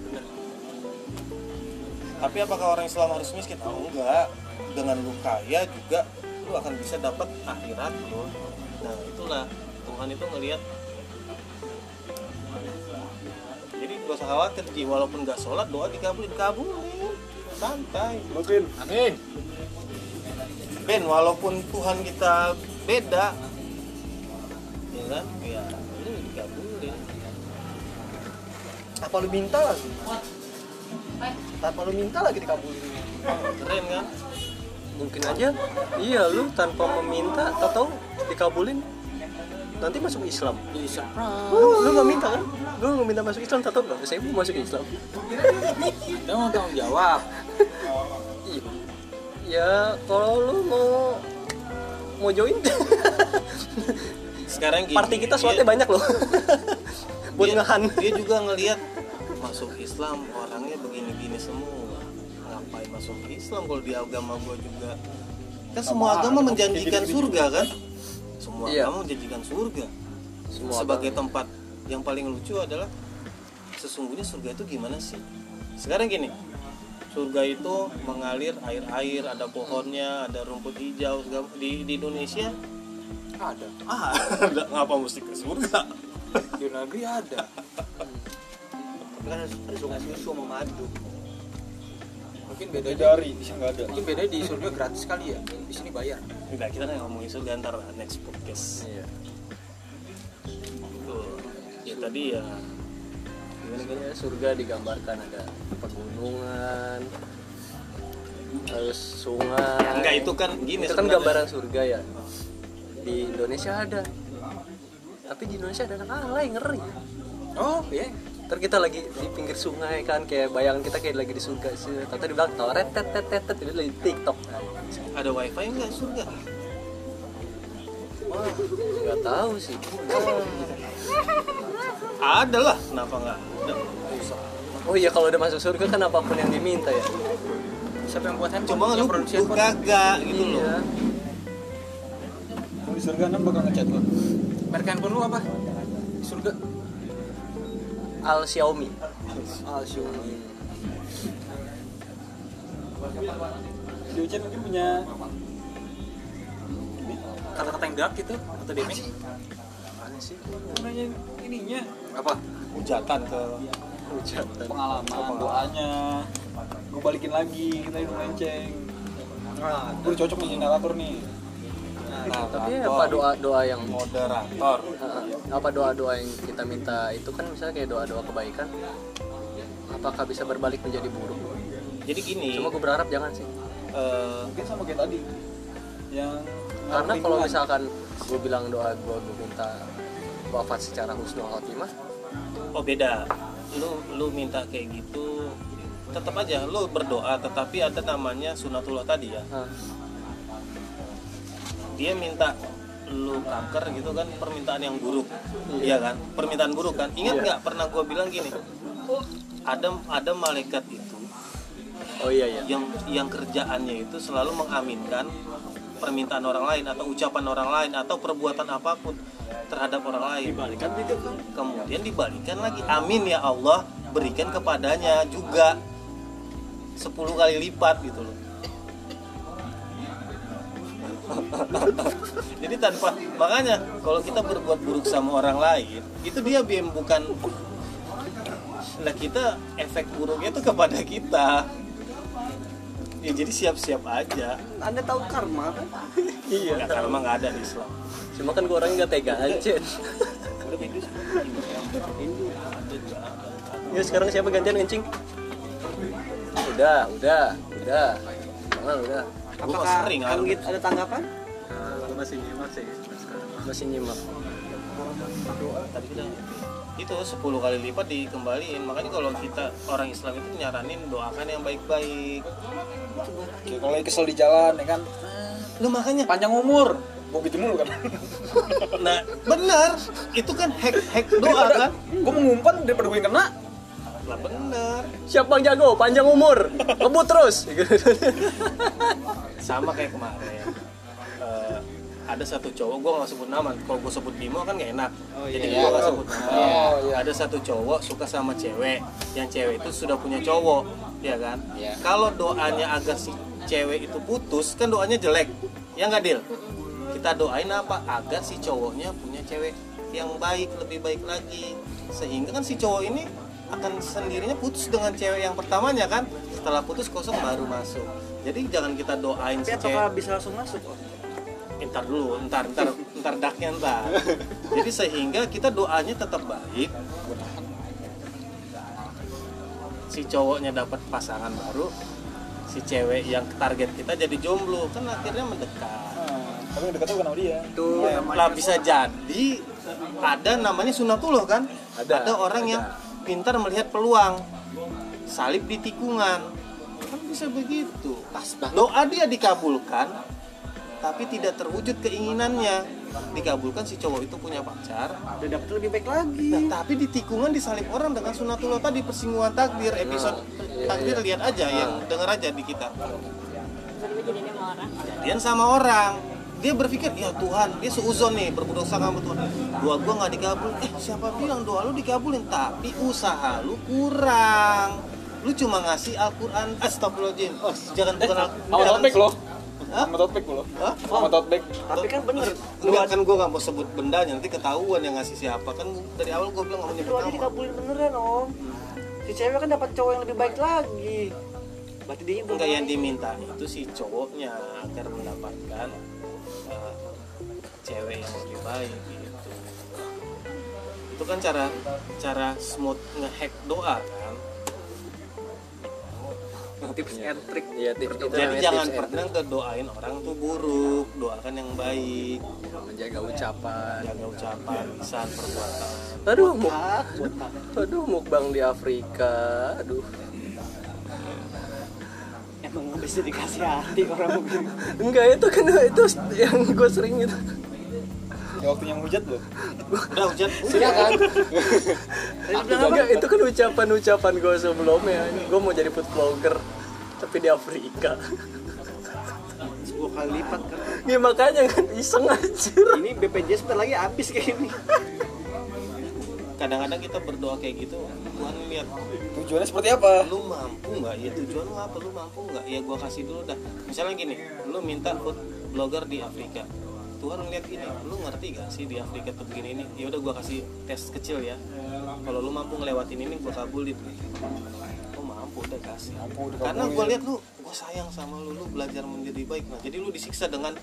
tapi apakah orang Islam harus miskin? Oh enggak dengan lu kaya juga lu akan bisa dapat akhirat lu nah itulah. Tuhan itu ngelihat. Jadi gak usah khawatir Ji. Walaupun nggak sholat doa dikabulin. Kabulin. Santai. Mungkin. Amin. Ben walaupun Tuhan kita beda ya kan ya lu dikabulin apa lu minta lagi tanpa lu minta lagi dikabulin keren kan mungkin aja iya lu tanpa meminta atau dikabulin nanti masuk Islam surprise. Oh, lu nggak minta kan? Gue nggak minta masuk Islam, tahu nggak? Saya mau masuk Islam. Kita mau tanggung jawab. Iya. Ya kalau lu mau mau join, sekarang gini party kita slotnya banyak loh. [LAUGHS] Buat dia, ngehan. dia juga ngelihat masuk Islam orangnya begini-gini semua. Ngapain masuk Islam kalau di agama gua juga? Kan semua agama menjanjikan surga kan? Semua Iya. agama menjanjikan surga. Semua sebagai tempat yang paling lucu adalah sesungguhnya surga itu gimana sih? Sekarang gini surga itu mengalir air-air ada pohonnya ada rumput hijau segala- di, di Indonesia Ada. ah [LAUGHS] ada ngapa mesti ke surga Di negeri ada. kan ada ada sungai susu sama madu Mungkin beda Dari di sini nggak ada. Mungkin beda di surga gratis kali ya. Di sini bayar. Enggak, kita nggak ngomongin surga ntar next podcast. Iya. Tuh. Ya tadi ya Gimana ya, surga digambarkan ada pegunungan, terus sungai. enggak itu kan gini itu kan gambaran surga ya. Di Indonesia ada. Tapi di Indonesia ada anak alay ngeri. Oh, iya. Ntar kita lagi di pinggir sungai kan kayak bayangan kita kayak lagi di surga sih. Tata di belakang toret tet tet tet tet lagi di TikTok. Ada wifi enggak surga? Wah, nggak tahu sih. [LAUGHS] Ada lah, kenapa enggak? Ada. Oh iya kalau udah masuk surga kan apa pun yang diminta ya. Siapa yang buat handphone? Cuma lu, produksi lu handphone? kagak gitu loh. Iya. Kalau di surga enam bakal ngechat lo. Merek handphone lu apa? Di surga. Al Xiaomi. ah Xiaomi Ucen mungkin punya Kata-kata yang dark gitu atau damage? Mana sih? nanya ininya Apa? Hujatan ke Hujatan. pengalaman doanya. Gue balikin lagi kita ini melenceng. nah Gue cocok nih jadi narator nih. Tapi apa doa doa yang moderator. Apa doa doa yang kita minta itu kan misalnya kayak doa doa kebaikan. Apakah bisa berbalik menjadi buruk? Jadi gini, Cuma gue berharap jangan sih. eh, Mungkin sama kayak tadi yang Karena kalau lingkungan. misalkan gue bilang doa gue gue minta wafat secara husnul khotimah, oh beda. Lu lu minta kayak gitu tetap aja lu berdoa tetapi ada namanya sunatullah tadi ya. Ah, dia minta lu kanker gitu kan permintaan yang buruk. Iya. Kan? Permintaan buruk kan? Ingat Iya. nggak pernah gue bilang gini? Ada ada malaikat itu oh iya iya. yang yang kerjaannya itu selalu mengaminkan permintaan orang lain atau ucapan orang lain atau perbuatan apa pun terhadap orang lain. Kemudian dibalikan lagi. Amin ya Allah berikan kepadanya juga 10 kali lipat gitu loh. [LAUGHS] Jadi tanpa makanya kalau kita berbuat buruk sama orang lain itu dia bukan lah kita efek buruknya itu kepada kita ya jadi siap-siap aja. Anda tahu karma kan? [LAUGHS] Iya. Ya karma nggak ada di Islam. Cuma kan gue orangnya nggak tegaan Cen ya sekarang siapa gantian kencing? Udah udah udah. Jangan, udah. Gua apakah sering, Anggit ada tanggapan? Nah, masih nyimak sih. Sekarang. masih nyimak. Tadi kita itu 10 kali lipat dikembaliin. Makanya kalau kita orang Islam itu nyaranin doakan yang baik-baik. Kalau lagi kesel di jalan ya kan? Lu makanya. Panjang umur. Gue gitu mulu kan? [LAUGHS] Nah benar. Itu kan hack hack doa kan? gue mau ngumpan daripada gue yang kena. Lah benar. Siap bang jago? Panjang umur. Ngebut terus. Sama kayak kemarin ada satu cowok gue nggak sebut nama. Kalau gue sebut Bimo kan gak enak. Jadi iya. gue nggak sebut nama. Oh, iya. ada satu cowok suka sama cewek. Yang cewek itu sudah punya cowok. Ya kan? Iya. kalau doanya agar si cewek itu putus kan doanya jelek. Ya nggak deal kita doain apa? Agar si cowoknya punya cewek yang baik lebih baik lagi. Sehingga kan si cowok ini akan sendirinya putus dengan cewek yang pertamanya kan? Setelah putus kosong baru masuk. Jadi jangan kita doain tapi si cewek. bisa langsung masuk? Ntar dulu ntar ntar ntar daknya ntar. Jadi sehingga kita doanya tetap baik. Si cowoknya dapat pasangan baru si cewek yang target kita jadi jomblo kan akhirnya mendekat. Tapi dekat tuh sama dia. Itu namanya lah bisa jadi ada namanya sunatullah kan? Ada, orang ada. yang pintar melihat peluang salib di tikungan. Kan bisa begitu. Doa dia dikabulkan tapi tidak terwujud keinginannya. Dikabulkan si cowok itu punya pacar. Udah dapet lebih baik lagi. Nah tapi di tikungan disalib orang dengan sunatullah tadi persinggungan takdir episode takdir lihat aja yang denger aja di kita. Jadian sama orang. Dia berpikir ya Tuhan dia seuzon nih berbuat dosa sama Tuhan. Doa gua nggak dikabul. Eh siapa bilang doa lu dikabulin? Tapi usaha lu kurang. Lu cuma ngasih Al-Quran. Astagfirullahaladzim. Jangan bukan Al- sama tote bag lo Hah? sama tote bag. Tapi kan bener. Enggak kan gue gak mau sebut bendanya nanti ketahuan yang ngasih siapa. Kan dari awal gue bilang gak mau nyebut nama. dikabulin beneran om. Si cewek kan dapat cowok yang lebih baik lagi. Berarti dia enggak yang diminta itu si cowoknya agar mendapatkan uh, cewek yang lebih baik gitu. Itu kan cara cara smooth ngehack doa. kan tips and trick. Iya, tips itu jadi jangan tips pernah kedoain orang tuh buruk doakan yang baik. Menjaga ucapan. Jaga ucapan lisan perbuatan. Aduh muk. aduh mukbang di Afrika. Aduh. Emang bisa dikasih hati orang begini enggak itu kan itu yang gue sering itu ya waktunya menghujat lo udah hujan Iya kan? enggak itu kan ucapan-ucapan gue sebelumnya. Gue mau jadi food vlogger tapi di Afrika. 10 kali lipat kan? Ya makanya kan iseng anjir. Ini BPJS bentar lagi habis kayak ini kadang-kadang kita berdoa kayak gitu Tuhan lihat tujuannya seperti apa? Lu mampu nggak? Ya tujuan lu apa? Lu mampu nggak? Ya gua kasih dulu dah. Misalnya gini lu minta food blogger di Afrika Tuhan ngeliat gini lu ngerti gak sih di Afrika tuh begini ini ya udah gua kasih tes kecil ya. Kalau lu mampu ngelewatin ini gua kabulin. Lu mampu udah kasih. Karena gua lihat lu gua sayang sama lu lu belajar menjadi baik. Nah jadi lu disiksa dengan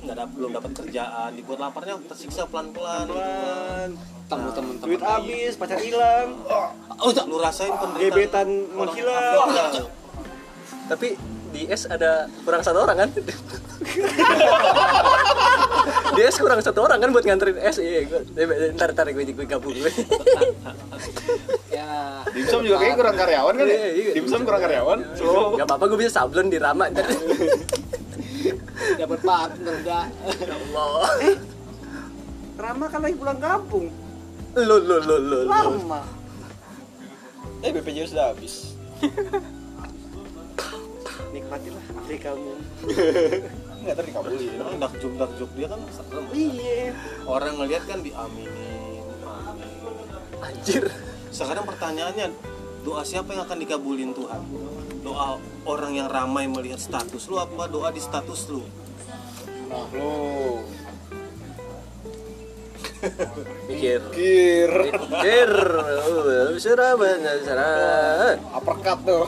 nggak dap- belum dapat kerjaan dibuat laparnya tersiksa pelan-pelan. Gitu kan. Temu temen-temen. duit habis pacar hilang. Oh, lu rasain penderitaan gebetan menghilang. Tapi di S ada kurang satu orang kan? [LAUGHS] Di S kurang satu orang kan buat nganterin S. Iya gue ntar ntar gue gue gabung. Gue Ya. dimsum juga kayaknya kurang karyawan kan ya? Iya, iya. dimsum kurang karyawan. Gak apa-apa gue bisa sablon di Rama ntar. Dapat partner enggak? Ya Allah. Rama kan lagi pulang kampung. Lo lo lo lo lo lama eh BPJS sudah habis [LAUGHS] nikmatilah Afrikamu [LAUGHS] nggak tadi dikabulin Emang dakjuk dakjuk dia kan serem. iya. Orang ngelihat kan diaminin, amin. anjir. Sekarang pertanyaannya, doa siapa yang akan dikabulin Tuhan? doa orang yang ramai melihat status lu apa doa di status lu? Nah, lu mikir. Kir mikir. [LAUGHS] Uh, serah banyak serah. Uppercut tuh.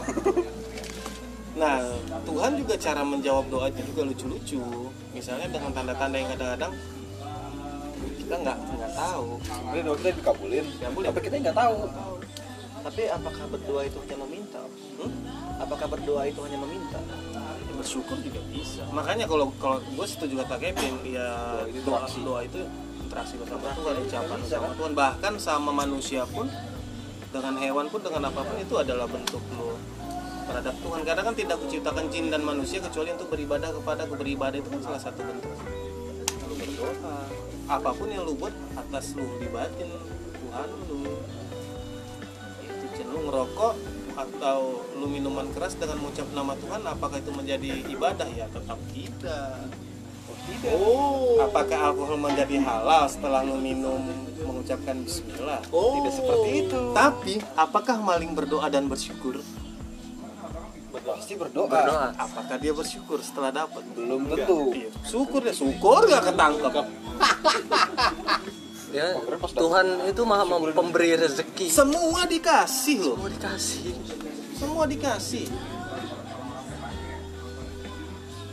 Nah, Tuhan juga cara menjawab doa itu juga lucu-lucu. Misalnya dengan tanda-tanda yang kadang-kadang kita nggak nggak tahu. Sebenarnya doa kita dikabulin, Dikabulin. tapi kita nggak tahu. Tapi apakah berdoa itu hanya meminta? Hmm? Apakah berdoa itu hanya meminta? Ya, bersyukur juga bisa. Makanya kalau kalau gue setuju kata Kevin, ya doa doa itu interaksi bersama Tuhan, ucapan sama Tuhan. Bahkan sama manusia pun, dengan hewan pun, dengan apa pun itu adalah bentuk lo terhadap Tuhan. Karena kan tidak kuciptakan jin dan manusia kecuali untuk beribadah kepada beribadah itu kan salah satu bentuk. Lu berdoa. Apa pun yang lu buat atas lu libatin Tuhan lu. Itu lu ngerokok atau lu minuman keras dengan mengucap nama Tuhan apakah itu menjadi ibadah? Ya tetap tidak. Oh tidak. Apakah alkohol menjadi halal setelah lu minum mengucapkan bismillah? Oh, tidak seperti itu. Tapi apakah maling berdoa dan bersyukur Pasti berdoa. berdoa. Apakah dia bersyukur setelah dapat? Belum tentu. Iya, syukur ya syukur gak ketangkep. [LAUGHS] Ya Tuhan itu maha pemberi rezeki. Semua dikasih loh. Mau dikasih. Semua dikasih.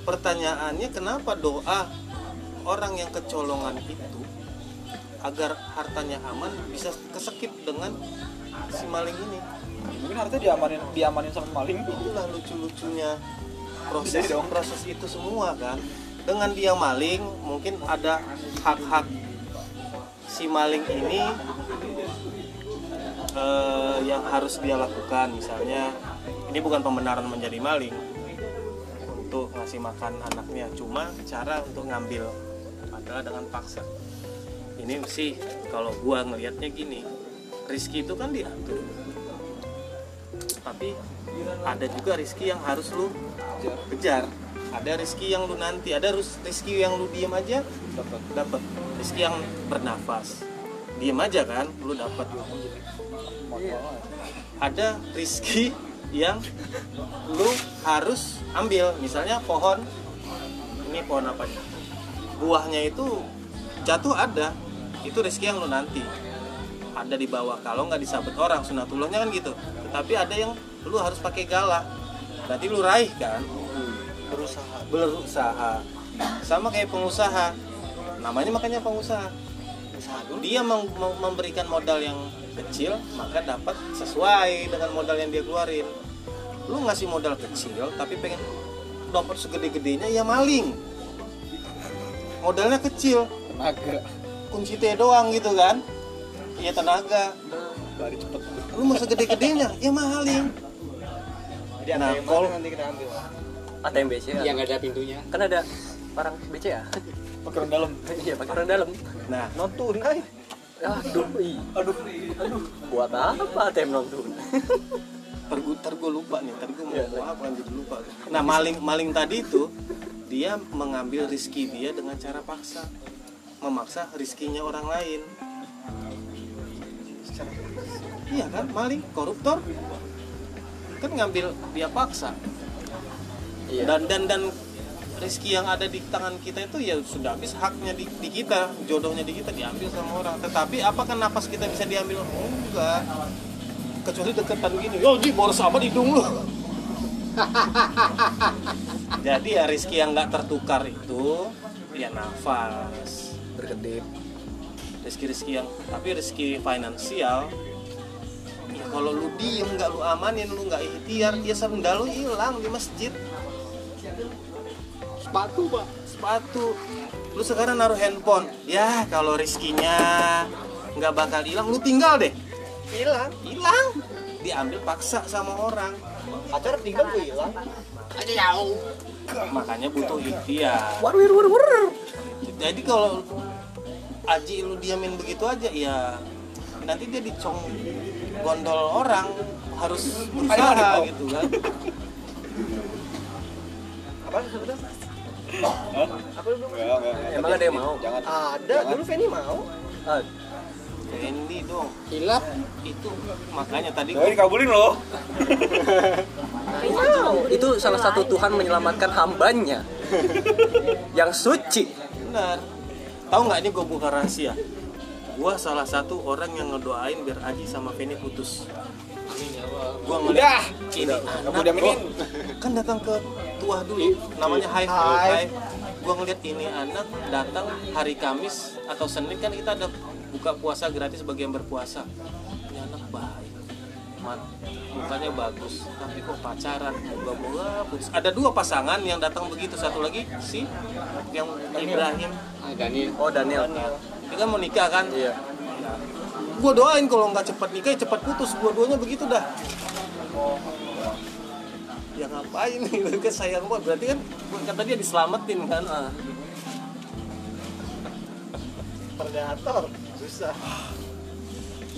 Pertanyaannya kenapa doa orang yang kecolongan itu agar hartanya aman bisa kesekip dengan si maling ini Mungkin harusnya diamanin diamanin sama maling. itulah lucu-lucunya proses proses itu semua kan? Dengan dia maling mungkin ada hak-hak si maling ini eh, yang harus dia lakukan. Misalnya ini bukan pembenaran menjadi maling untuk ngasih makan anaknya. Cuma cara untuk ngambil adalah dengan paksa. Ini sih kalau gua ngelihatnya gini rizki itu kan diatur tapi ada juga rizki yang harus lu kejar. Ada rizki yang lu nanti ada rizki yang lu diem aja dapat dapat rizki yang bernafas. Diem aja kan lu dapat ada rizki yang lu harus ambil. Misalnya pohon. Ini pohon apa buahnya itu jatuh ada. Itu rezeki yang lu nanti ada di bawah. Kalau nggak disabet orang sunatullahnya kan gitu. Tetapi ada yang lu harus pakai galah berarti lu raih kan? Berusaha. Berusaha. Sama kayak pengusaha. Namanya makanya pengusaha. Dia mem- mem- memberikan modal yang kecil maka dapat sesuai dengan modal yang dia keluarin. Lu ngasih modal kecil tapi pengen dapat segede-gedenya ya maling. Modalnya kecil. Tenaga. kunci T doang gitu kan iya tenaga. Lari cepet. lu mau segede-gedenya ya maling Jadi Nah, ada yang kalau- mana nanti kita ambil. ATM BCA? Yang ada pintunya. kan ada orang BCA? Pakai orang dalam. iya pakai orang dalam. Nah Non tunai. aduh aduh. Aduh. Buat apa ATM non tunai ntar gue ntar gue lupa nih ntar gue mau Iya, ngomong apa kan jadi lupa. Nah maling maling tadi itu dia mengambil rizki dia dengan cara paksa. Memaksa rizkinya orang lain iya kan maling koruptor. Kan ngambil dia paksa. Iya. dan dan dan rezeki yang ada di tangan kita itu ya sudah habis haknya di, di kita jodohnya di kita diambil sama orang. Tetapi apakah napas kita bisa diambil? Oh, enggak. Kecuali deketan gini yo ji boros apa di hidung lu? [LAUGHS] Jadi ya rezeki yang nggak tertukar itu ya nafas. Berkedip rezeki-rezeki yang tapi rezeki finansial ya kalau lu diem nggak lu amanin lu nggak ikhtiar ya sendal lu hilang di masjid Sepatu, Pak. sepatu lu sekarang naruh handphone ya kalau rizkinya nggak bakal hilang lu tinggal deh Hilang. hilang diambil paksa sama orang Acara tinggal gue hilang. Aja jauh. makanya butuh ikhtiar war wir war war jadi kalau aji lu diamin begitu aja ya nanti dia dicong gondol orang harus berusaha gitu kan Apa sebenarnya? Apa lu belum? Emang ada yang mau Jangan. Ada, dulu Feni mau. ah, Randy dong Hilap. itu makanya tadi Doi dikabulin loh. itu salah satu Tuhan menyelamatkan hambanya [LAUGHS] yang suci benar tahu nggak ini gue buka rahasia? Gue salah satu orang yang ngedoain biar Aji sama Feni putus. Gue ngeliat ini. Kamu udah Gua- kan datang ke tuah dulu namanya Hive Hive gue ngeliat ini anak datang hari Kamis atau Senin kan kita ada buka puasa gratis bagi yang berpuasa. Ini anak baik mat mukanya bagus tapi kok pacaran? Moga-moga putus ada dua pasangan yang datang begitu. Satu lagi si yang Ibrahim. Ah, Daniel. oh Daniel. Dia kan mau nikah kan? Iya. Gue doain kalau nggak cepat nikah ya cepat putus. Dua-duanya begitu dah. Ya ngapain? Itu [LAUGHS] kan sayang banget berarti kan kata dia diselamatin kan? Ah. predator. Susah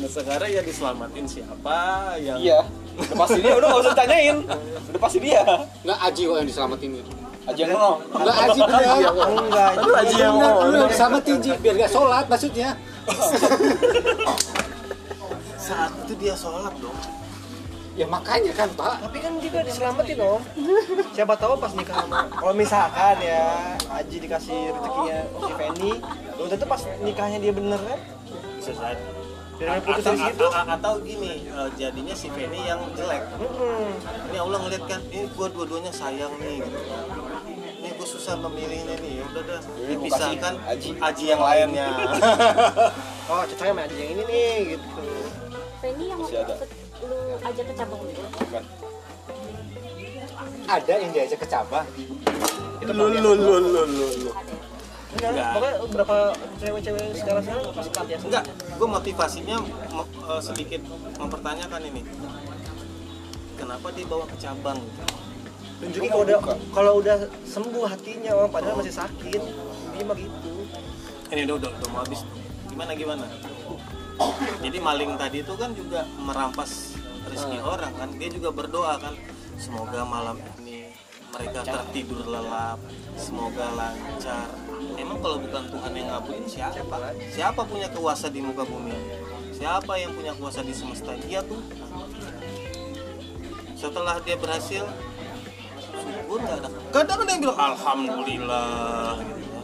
nah sekarang ya diselamatin siapa yang Iya. Udah pasti dia, udah gak usah tanyain. Udah pasti dia. Enggak Aji kok yang diselamatin itu. Aji yang ngomong. Enggak Aji bener. enggak aduh aja yang mau. Sama Tiji biar gak sholat maksudnya. saat itu dia sholat dong Ya makanya kan Pak. tapi kan juga diselamatin om siapa tahu pas nikah sama kalau misalkan ya Aji dikasih rezekinya si Feni belum tentu pas nikahnya dia bener kan bisa jadi Putus atau, situ atau gini eh, jadinya si Feni yang jelek Mm-mm. ini Allah ngeliat kan ini gua dua-duanya sayang nih gitu ini gue susah memilihnya nih ya udah dah dipisahkan Aji. Aji yang lainnya [LAUGHS] oh cocoknya sama Aji yang ini nih gitu Penny yang Masih ada. lu ajak ke cabang itu Bukan. Ada yang diajak ke cabang. lu lu lu lu lu lu? Enggak, Enggak. pokoknya berapa cewek-cewek sekarang sekarang ya? Enggak. Gue motivasinya eh, sedikit mempertanyakan ini. Kenapa dia bawa ke cabang? Tunjukin kalau udah kalau udah sembuh hatinya om padahal masih sakit. Dia mah gitu. Ini udah udah, udah mau habis. Gimana gimana? Jadi maling tadi itu kan juga merampas rezeki orang kan. Dia juga berdoa kan semoga malam mereka tertidur lelap semoga lancar. Emang kalau bukan Tuhan yang ngabulin siapa? Siapa punya kuasa di muka bumi? Siapa yang punya kuasa di semesta? Dia tuh setelah dia berhasil syukur nggak ada? Kadang ada yang bilang alhamdulillah gitu ya.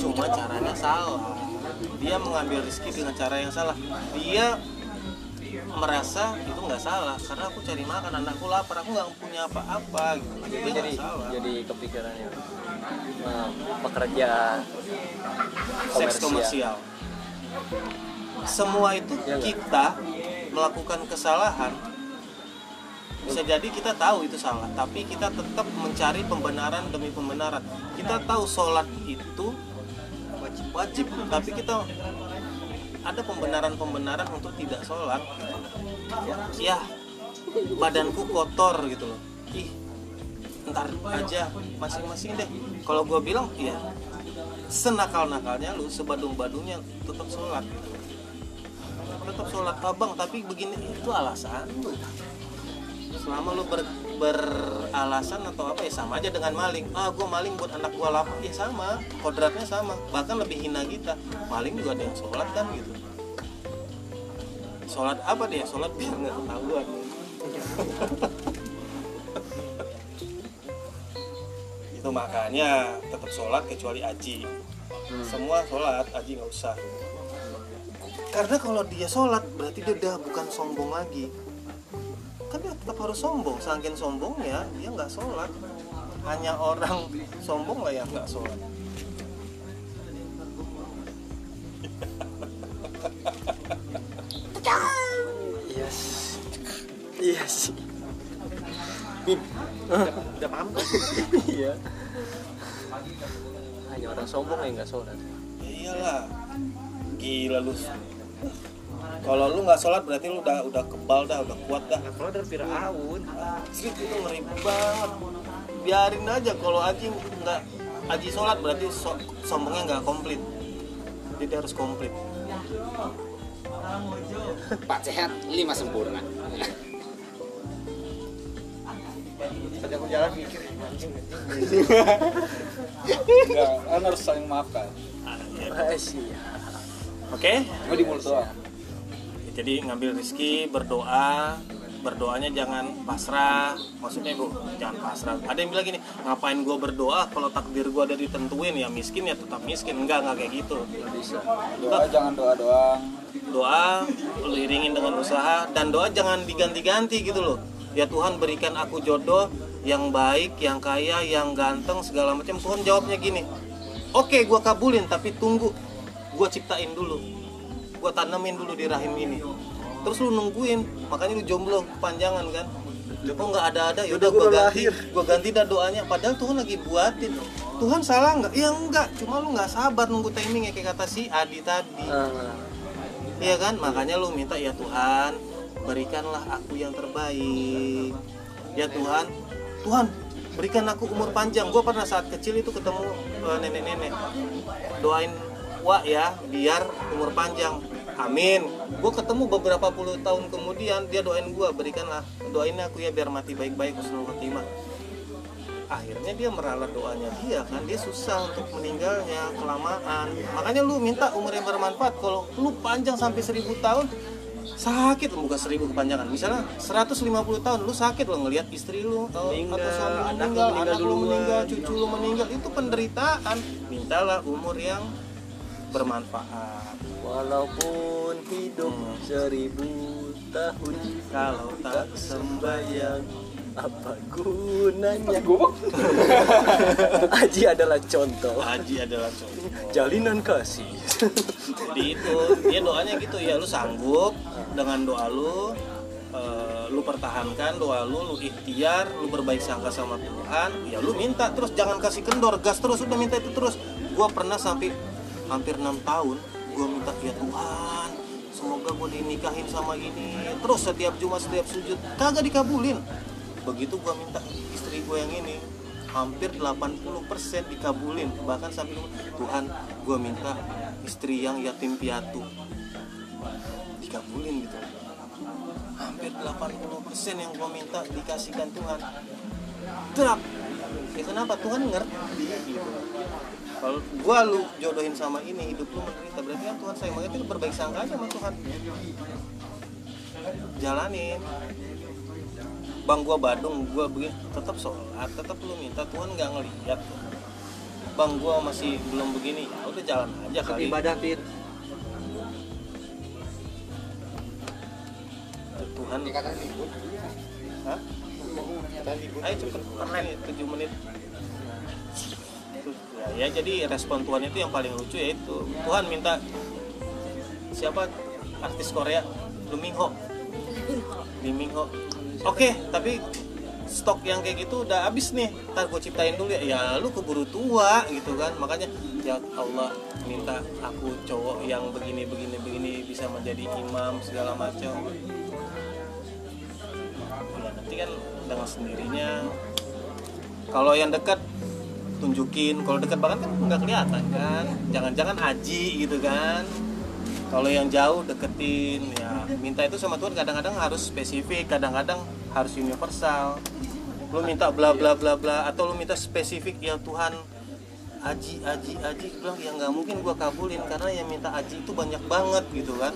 Cuma caranya salah. Dia mengambil rezeki dengan cara yang salah. Dia merasa itu nggak salah karena aku cari makan anakku lapar aku nggak punya apa-apa gitu. Dia jadi salah. jadi kepikirannya nah, pekerja seks komersial. semua itu Iya nggak? kita melakukan kesalahan. Bisa jadi kita tahu itu salah tapi kita tetap mencari pembenaran demi pembenaran. Kita tahu sholat itu wajib wajib tapi kita ada pembenaran-pembenaran untuk tidak sholat ya badanku kotor gitu loh. Ih ntar aja masing-masing deh. Kalau gue bilang ya senakal-nakalnya lu sebadung-badungnya tetap sholat. Tetap sholat abang tapi begini itu alasan selama lu ber, beralasan atau apa ya sama aja dengan maling. Ah gue maling buat anak gue lapar ya sama kodratnya sama. Bahkan lebih hina kita. Maling juga ada yang sholat kan gitu. Sholat apa dia? Sholat biar nggak ketahuan. [LAUGHS] Itu makanya tetap sholat kecuali aji. Semua sholat aji nggak usah. Karena kalau dia sholat berarti dia udah bukan sombong lagi kan dia tetap harus sombong saking sombongnya dia nggak sholat. Hanya orang sombong lah yang nggak sholat. Sih iya sih udah paham kan? Iya. Hanya orang sombong yang nggak sholat. Ya iyalah. Gila lu kalau lu nggak sholat berarti lu udah udah kebal dah udah kuat dah. Kalau dari Firaun Street itu ngeri banget. Biarin aja kalau Aji nggak Aji sholat berarti so- sombongnya nggak komplit. Jadi harus komplit. Pak sehat. Lima sempurna. tadi aku jalan mikir. Anjing Enggak, kan harus saling maafkan. rahasia. Oke? Gue di mulut doang. Jadi ngambil rezeki berdoa berdoanya jangan pasrah. Maksudnya gue jangan pasrah. Ada yang bilang gini ngapain gue berdoa kalau takdir gue udah ditentuin? Ya miskin ya tetap miskin. Enggak enggak kayak gitu. Doa jangan doa doang. Doa lu iringin dengan usaha dan doa jangan diganti-ganti gitu loh. Ya Tuhan berikan aku jodoh yang baik yang kaya yang ganteng segala macam. Tuhan jawabnya gini oke gua kabulin tapi tunggu gua ciptain dulu gua tanamin dulu di rahim ini terus lu nungguin makanya lu jomblo kepanjangan kan Oh nggak ada-ada, yaudah gua ganti, gua ganti dah doanya. Padahal Tuhan lagi buatin. Tuhan salah nggak? Ya enggak, cuma lu nggak sabar nunggu timing ya kayak kata si Adi tadi. Nah, Iya kan? Makanya lu minta ya Tuhan, berikanlah aku yang terbaik. Ya Tuhan, Tuhan, berikan aku umur panjang. Gue pernah saat kecil itu ketemu eh, nenek-nenek. Doain wa ya, biar umur panjang. Amin. Gue ketemu beberapa puluh tahun kemudian dia doain gue, berikanlah doain aku ya biar mati baik-baik husnul khotimah. Akhirnya dia meralat doanya dia kan dia susah untuk meninggalnya kelamaan. Makanya lu minta umur yang bermanfaat. Kalau lu panjang sampai seribu tahun sakit lu bukan seribu kepanjangan misalnya 150 tahun lu sakit lo ngelihat istri lu atau, Meninggal, atau suami lu anak lu meninggal, anak lu meninggal, cucu lu meninggal itu penderitaan mintalah umur yang bermanfaat walaupun hidup seribu tahun kalau tak sembahyang apa gunanya? [LAUGHS] Aji adalah contoh. Haji adalah contoh. Jalinan kasih. Jadi itu dia doanya gitu ya lu sanggup dengan doa lu eh, lu pertahankan doa lu lu ikhtiar lu berbaik sangka sama Tuhan ya lu minta terus jangan kasih kendor gas terus udah minta itu terus. Gua pernah sampai hampir enam tahun gua minta ya Tuhan semoga gua dinikahin sama ini. Terus setiap Jumat setiap sujud kagak dikabulin. Begitu gua minta istri gua yang ini hampir 80% dikabulin. Bahkan sampai Tuhan gua minta istri yang yatim piatu. Dikabulin gitu. Hampir 80% yang gua minta dikasihkan Tuhan. Drak. ya kenapa Tuhan ngerti gitu kalau gua lu jodohin sama ini hidup lu menderita. Berarti kan Tuhan sayang banget itu berbaik sangka aja sama Tuhan. Jalanin. Bang gua Badung gua begini tetap sholat tetap lu minta Tuhan nggak ngeliat. Bang gua masih belum begini ya udah jalan aja kali. ibadah pit Tuhan. Hah? ayo cepet ini 7 menit ya, jadi respon Tuhan itu yang paling lucu yaitu Tuhan minta siapa? Artis Korea Lee Min Ho. Lee Min Ho. Oke tapi stok yang kayak gitu udah habis nih. Ntar gue ciptain dulu ya. Ya lu keburu tua gitu kan. Makanya ya Allah minta aku cowok yang begini begini begini bisa menjadi imam segala macam. Ya nanti kan dengan sendirinya. Kalau yang dekat tunjukin kalau dekat banget kan nggak kelihatan kan. Jangan-jangan aji gitu kan. Kalau yang jauh deketin ya minta itu sama Tuhan kadang-kadang harus spesifik kadang-kadang harus universal. Lu minta bla bla bla bla atau lu minta spesifik ya Tuhan aji aji aji bilang ya nggak mungkin gua kabulin karena yang minta aji itu banyak banget gitu kan.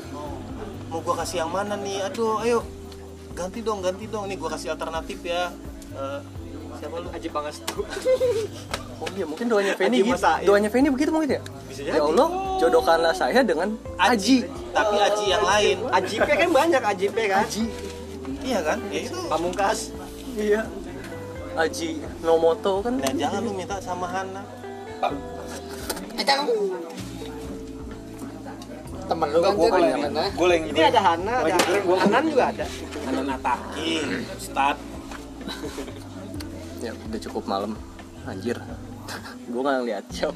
Mau gua kasih yang mana nih? Aduh ayo ganti dong ganti dong. Nih gua kasih alternatif ya. Eh, siapa lu? Haji Pangestu [LAUGHS] oh iya mungkin doanya Feni gitu Masail. doanya Feni begitu mungkin ya? Bisa ya Allah jodohkanlah saya dengan Aji. Tapi aji yang lain. AJP kan banyak AJP kan. Aji. Iya kan? Ya itu. Pamungkas. Iya. Aji Nomoto kan. Nah jangan lu minta sama Hana. Temen lu kan Gua tuh yang gimana? gue yang ini ada Hana ada Hanan juga ada. Hanan Ataki Ustad ya udah cukup malam anjir. [LAUGHS] Gue nggak ngeliat jam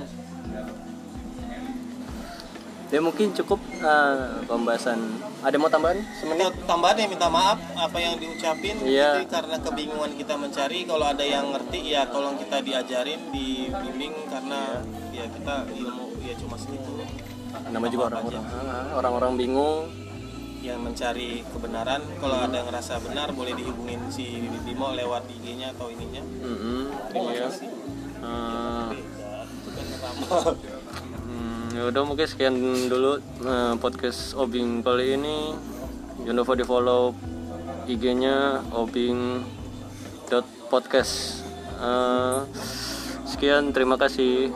ya mungkin cukup eh, pembahasan. Ada mau tambahan? Semenit? Tambahan ya minta maaf apa yang diucapin. Iya. Jadi karena kebingungan kita mencari kalau ada yang ngerti ya tolong kita diajarin dibimbing karena ya kita ilmu ya cuma segitu. Nama juga orang-orang. ah, orang-orang bingung yang mencari kebenaran. Kalau ada yang ngerasa benar boleh dihubungin si Bimo lewat IG-nya atau ininya. Mm-mm, terima iya. kasih. Hmm, ya udah mungkin sekian dulu eh, podcast obing kali ini. Jangan lupa di follow IG-nya obing dot podcast. Eh, sekian terima kasih.